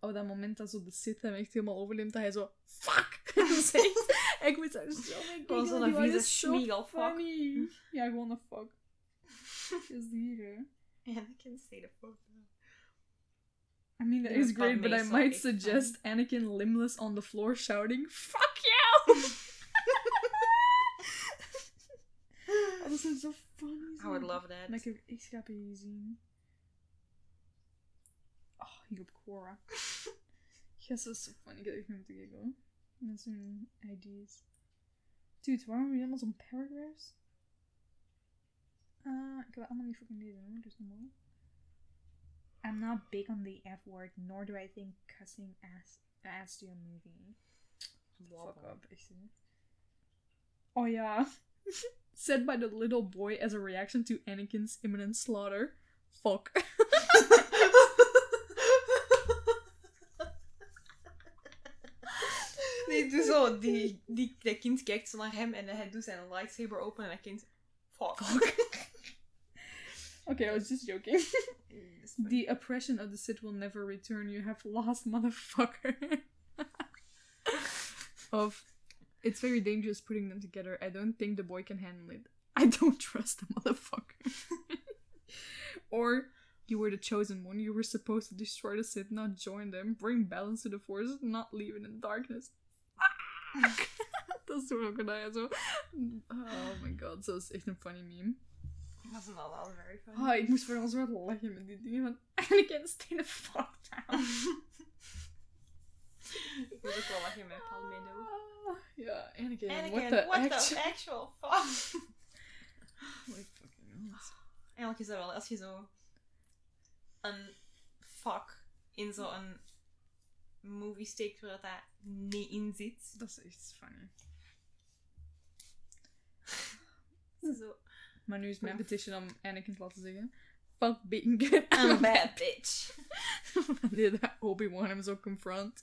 Op dat moment dat zo de Sith hem echt helemaal overneemt, dat hij zo... Fuck! zegt. ik moet daar zo mee Gewoon zo'n vieze schmiegel, fuck. funny. Ja, gewoon een fuck. Is die hier, hè? Anakin, say the fuck down. I mean, that is dat great, but I might suggest Anakin limbless on the floor shouting, Fuck you! oh, dat is zo funny. I would love that. Maar ik grappig gezien. Oh, hier op Quora. Yes, dat so funny. Ik echt niet moeten kijken. Met zo'n ID's. Dude, waarom hebben we helemaal zo'n paragraphs? Uh, ik heb allemaal niet fucking lezen hoor, dus normaal. I'm not big on the F word, nor do I think cussing ass adds to your movie. Fuck up, echt. Oh ja. Said by the little boy as a reaction to Anakin's imminent slaughter. Fuck. Nee, doe zo. Die, die, dat kind kijkt zo naar hem en hij doet zijn lightsaber open en dat kind... Fuck. Okay, I was just joking. Dat is funny. The oppression of the Sith will never return. You have lost, motherfucker. of, it's very dangerous putting them together. I don't think the boy can handle it. I don't trust the motherfucker. or, you were the chosen one. You were supposed to destroy the Sith, not join them. Bring balance to the Force, not leave it in darkness. Dat is toch ook zo. Oh my god, dat is echt een funny meme. Dat is wel wel very funny. Ah, ik moest voor ons wat lachen met die dingen van Anakin, stay the fuck down. Ik moet ook wel lachen met Palmedo. Ja, Anakin, Anakin, what the what actual... the actual fuck? My fucking god. Eigenlijk is dat wel, als je zo een fuck in zo'n movie steekt waar dat niet in zit. Dat is echt funny. Zo, Maar nu is mijn petition om Anakin te laten zeggen. Fuck being good. I'm a bad bitch. Wanneer dat Obi-Wan hem zo confront.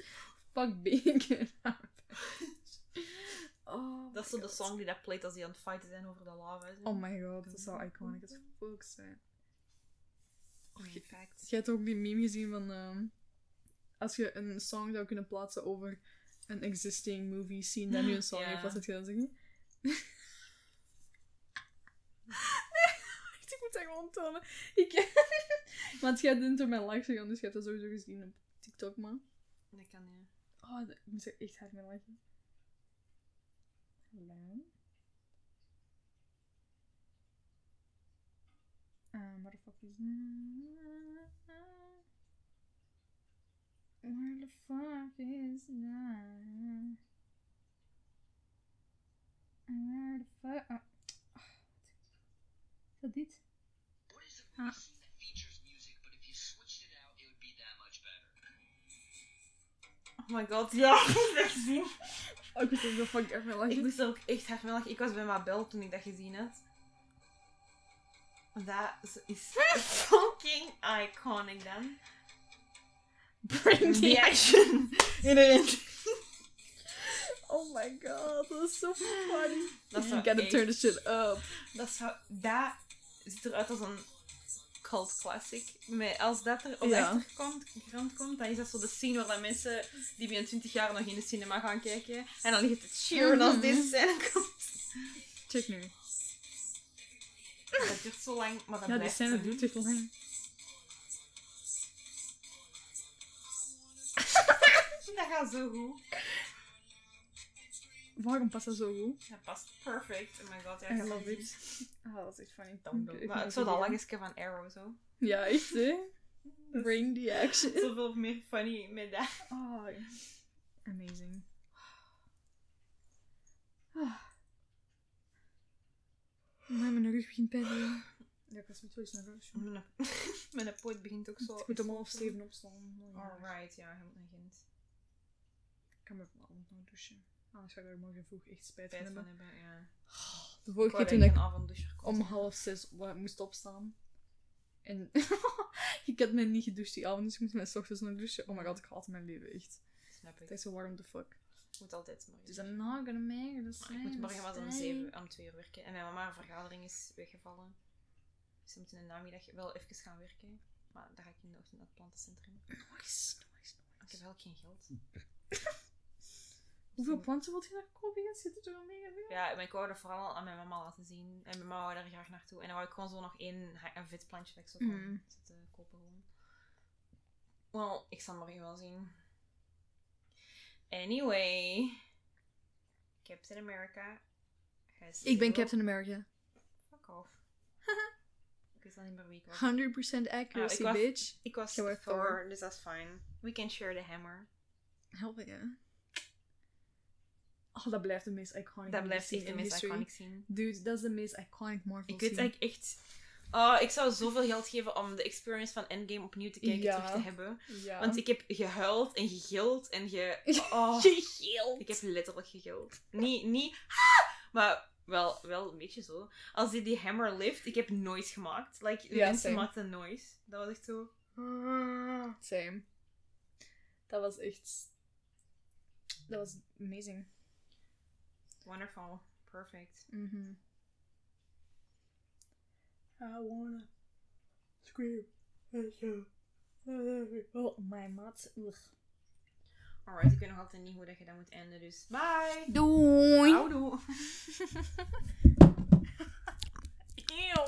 Fuck being good. Oh Dat is zo de song die dat playt als die aan het fighten zijn over de lava. zo. Oh my god, dat zou iconic as fuck zijn. Fact. Je hebt ook die meme gezien van... ehm, als je een song zou kunnen plaatsen over een existing movie scene dat nu een song heeft, wat zou je dan zeggen? Ik moet dat gewoon tonen. Ik... Want jij doet door mijn live gegaan, dus je hebt dat sowieso gezien op TikTok, man. Dat kan ja. Oh, ik moet echt hard mee lachen. Hallo? Uh, what the fuck is that? Where the fuck is that? Where the fuck... Oh. Oh, Is dat dit? What is a Ah. movie scene that features music, but if you switched it out, it would be that much better? Oh my god, ja. Ik. Oh, ik moest zo fucking erg mee lachen. Ik moest ook echt hard mee lachen. Ik was bij Mabel toen ik dat gezien had. Dat is- fucking iconic dan. Bring The action. Iedereen. Oh my god, dat is so funny. Dat you gotta echt- turn the shit up. Dat, zou, dat ziet eruit als een cult classic. Maar als dat er op Ja. de achtergrond grond komt, dan is dat zo de scene waar dat mensen die binnen 20 jaar nog in de cinema gaan kijken. En dan ligt het cheeren als Mhm. deze scène komt. Check nu. Dat duurt zo lang, maar dat Ja, die blijft scène zo duurt echt lang. Dat gaat zo goed. Waarom past dat zo goed? Dat past perfect. Oh my god, ja. I love it. Ah, dat is echt funny. Maar het zou dat langetje van Arrow zo. Ja, echt hè? Bring the action. Zoveel meer funny met dat. Oh, amazing. Maar mijn rug begint pijn te doen. Ja, ik was met wel eens naar huis. joh. Mijn, poot begint ook zo. Ik moet om half zeven opstaan. Oh. Alright, ja, moet naar Gent. Ik kan me vanavond nog douchen. Anders ga ik er morgen vroeg echt spijt van Spijt van hebben. hebben, ja. De Ik vorige keer toen ik ik om half zes moest opstaan. En ik had mij niet gedoucht die avond, dus ik moest mij 's ochtends nog douchen. Oh my god, ik haat mijn leven echt. Snap Het ik. is zo warm the fuck. moet altijd morgen. Dus I'm not gonna make ik moet morgen wel om 7 om 2 uur werken. En mijn mama een vergadering is weggevallen. Dus we moeten in de namiddag wel even gaan werken. Maar dan ga ik in de ochtend naar het plantencentrum. Nice, nice, Ik heb nice. wel geen geld. Hoeveel planten wilt je daar kopen? Je zit er al mega veel? Ja, maar ik wou vooral aan mijn mama laten zien. En mijn mama wou daar graag naartoe. En dan wou ik gewoon zo nog één een vet plantje dat ik zo kon Mm. zitten kopen gewoon. Wel, ik zal morgen wel zien. Anyway. Captain America. Ik ben Captain America. Fuck off. ik weet al niet meer wie ik was. 100% accuracy, was- bitch. Ik was Thor, dus dat is fijn. We can share the hammer. Help yeah. Oh, dat blijft de meest iconic Dat blijft scene echt de meest history. iconic zien. Dude, dat is de meest iconic Marvel Ik weet scene. eigenlijk echt... Oh, ik zou zoveel geld geven om de experience van Endgame opnieuw te kijken Ja. terug te hebben. Ja. Want ik heb gehuild en gegild en ge... Oh, Gegild. ik heb letterlijk gegild. Niet, niet... Maar wel, wel een beetje zo. Als die die hammer lift, ik heb noise gemaakt. Like, de Ja, mensen same. maakten noise. Dat was echt zo... Same. Dat was echt... Dat was amazing. Wonderful. Perfect. Mhm. I wanna scream. Oh, my mat. Ugh. Alright, ik weet nog altijd niet hoe dat je dat moet eindigen, dus bye! Doei! Houdoe! Eeuw!